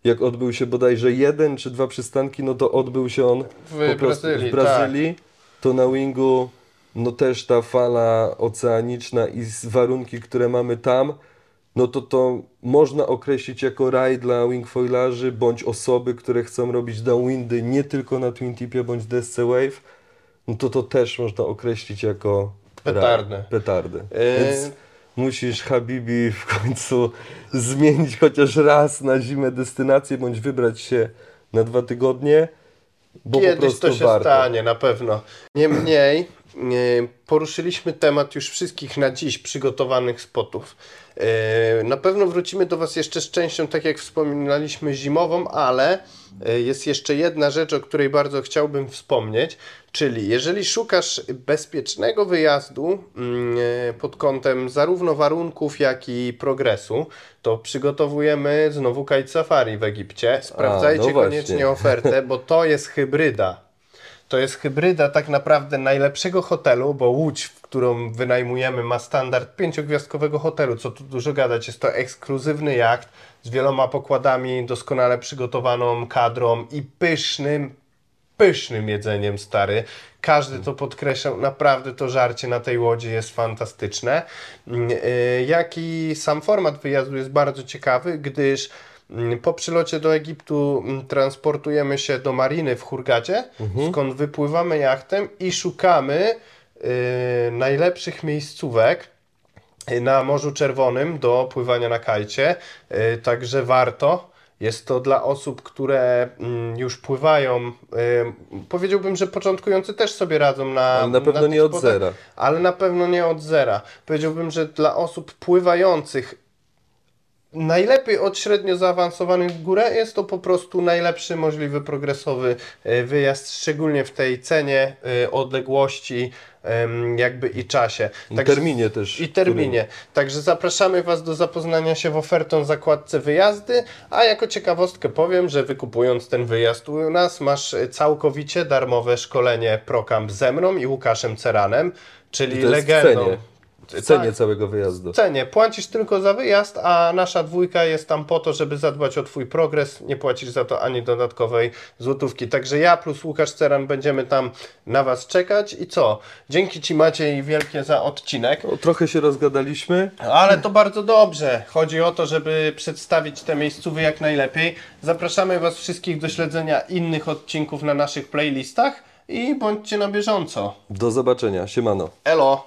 jak odbył się bodajże jeden czy dwa przystanki, no to odbył się on W po prostu Brazylii, w Brazylii. To na wingu, no też ta fala oceaniczna i warunki, które mamy tam, no to to można określić jako raj dla wingfoilarzy bądź osoby, które chcą robić downwindy nie tylko na Twin Tipie bądź desce Wave, no to to też można określić jako Petardy. Raj, petardy. Yy. Więc musisz Habibi w końcu zmienić chociaż raz na zimę destynację bądź wybrać się na dwa tygodnie, bo po Kiedyś prostu to się warto. stanie, na pewno. Niemniej, poruszyliśmy temat już wszystkich na dziś przygotowanych spotów. E, Na pewno wrócimy do Was jeszcze z częścią, tak jak wspominaliśmy, zimową, ale e, jest jeszcze jedna rzecz, o której bardzo chciałbym wspomnieć, czyli jeżeli szukasz bezpiecznego wyjazdu mm, pod kątem zarówno warunków, jak i progresu, to przygotowujemy znowu kite safari w Egipcie. Sprawdzajcie no właśnie. koniecznie ofertę, bo to jest hybryda. To jest hybryda tak naprawdę najlepszego hotelu, bo Łódź, w którą wynajmujemy, ma standard pięciogwiazdkowego hotelu. Co tu dużo gadać, jest to ekskluzywny jacht z wieloma pokładami, doskonale przygotowaną kadrą i pysznym, pysznym jedzeniem, stary. Każdy to podkreślał, naprawdę to żarcie na tej łodzi jest fantastyczne. Mm, y, Jak i sam format wyjazdu jest bardzo ciekawy, gdyż mm, po przylocie do Egiptu mm, transportujemy się do mariny w Hurgadzie, skąd wypływamy jachtem i szukamy y, najlepszych miejscówek na Morzu Czerwonym do pływania na kajcie, y, także warto. Jest to dla osób, które mm, już pływają. y, Powiedziałbym, że początkujący też sobie radzą na. Ale na pewno tych nie od zera. Ale na pewno nie od zera. Powiedziałbym, że dla osób pływających najlepiej od średnio zaawansowanych w górę jest to po prostu najlepszy możliwy progresowy e, wyjazd, szczególnie w tej cenie, e, odległości jakby i czasie. I terminie też, I terminie. Także zapraszamy Was do zapoznania się w ofertą zakładce wyjazdy, a jako ciekawostkę powiem, że wykupując ten wyjazd u nas masz całkowicie darmowe szkolenie ProCamp ze mną i Łukaszem Ceranem, czyli legendą. Cenie. Tak całego wyjazdu. cenie. Płacisz tylko za wyjazd, a nasza dwójka jest tam po to, żeby zadbać o Twój progres. Nie płacisz za to ani dodatkowej złotówki. Także ja plus Łukasz Ceran będziemy tam na Was czekać. I co? Dzięki Ci Maciej wielkie za odcinek. No, trochę się rozgadaliśmy. Ale to bardzo dobrze. Chodzi o to, żeby przedstawić te miejscówy jak najlepiej. Zapraszamy Was wszystkich do śledzenia innych odcinków na naszych playlistach i bądźcie na bieżąco. Do zobaczenia. Siemano. Elo!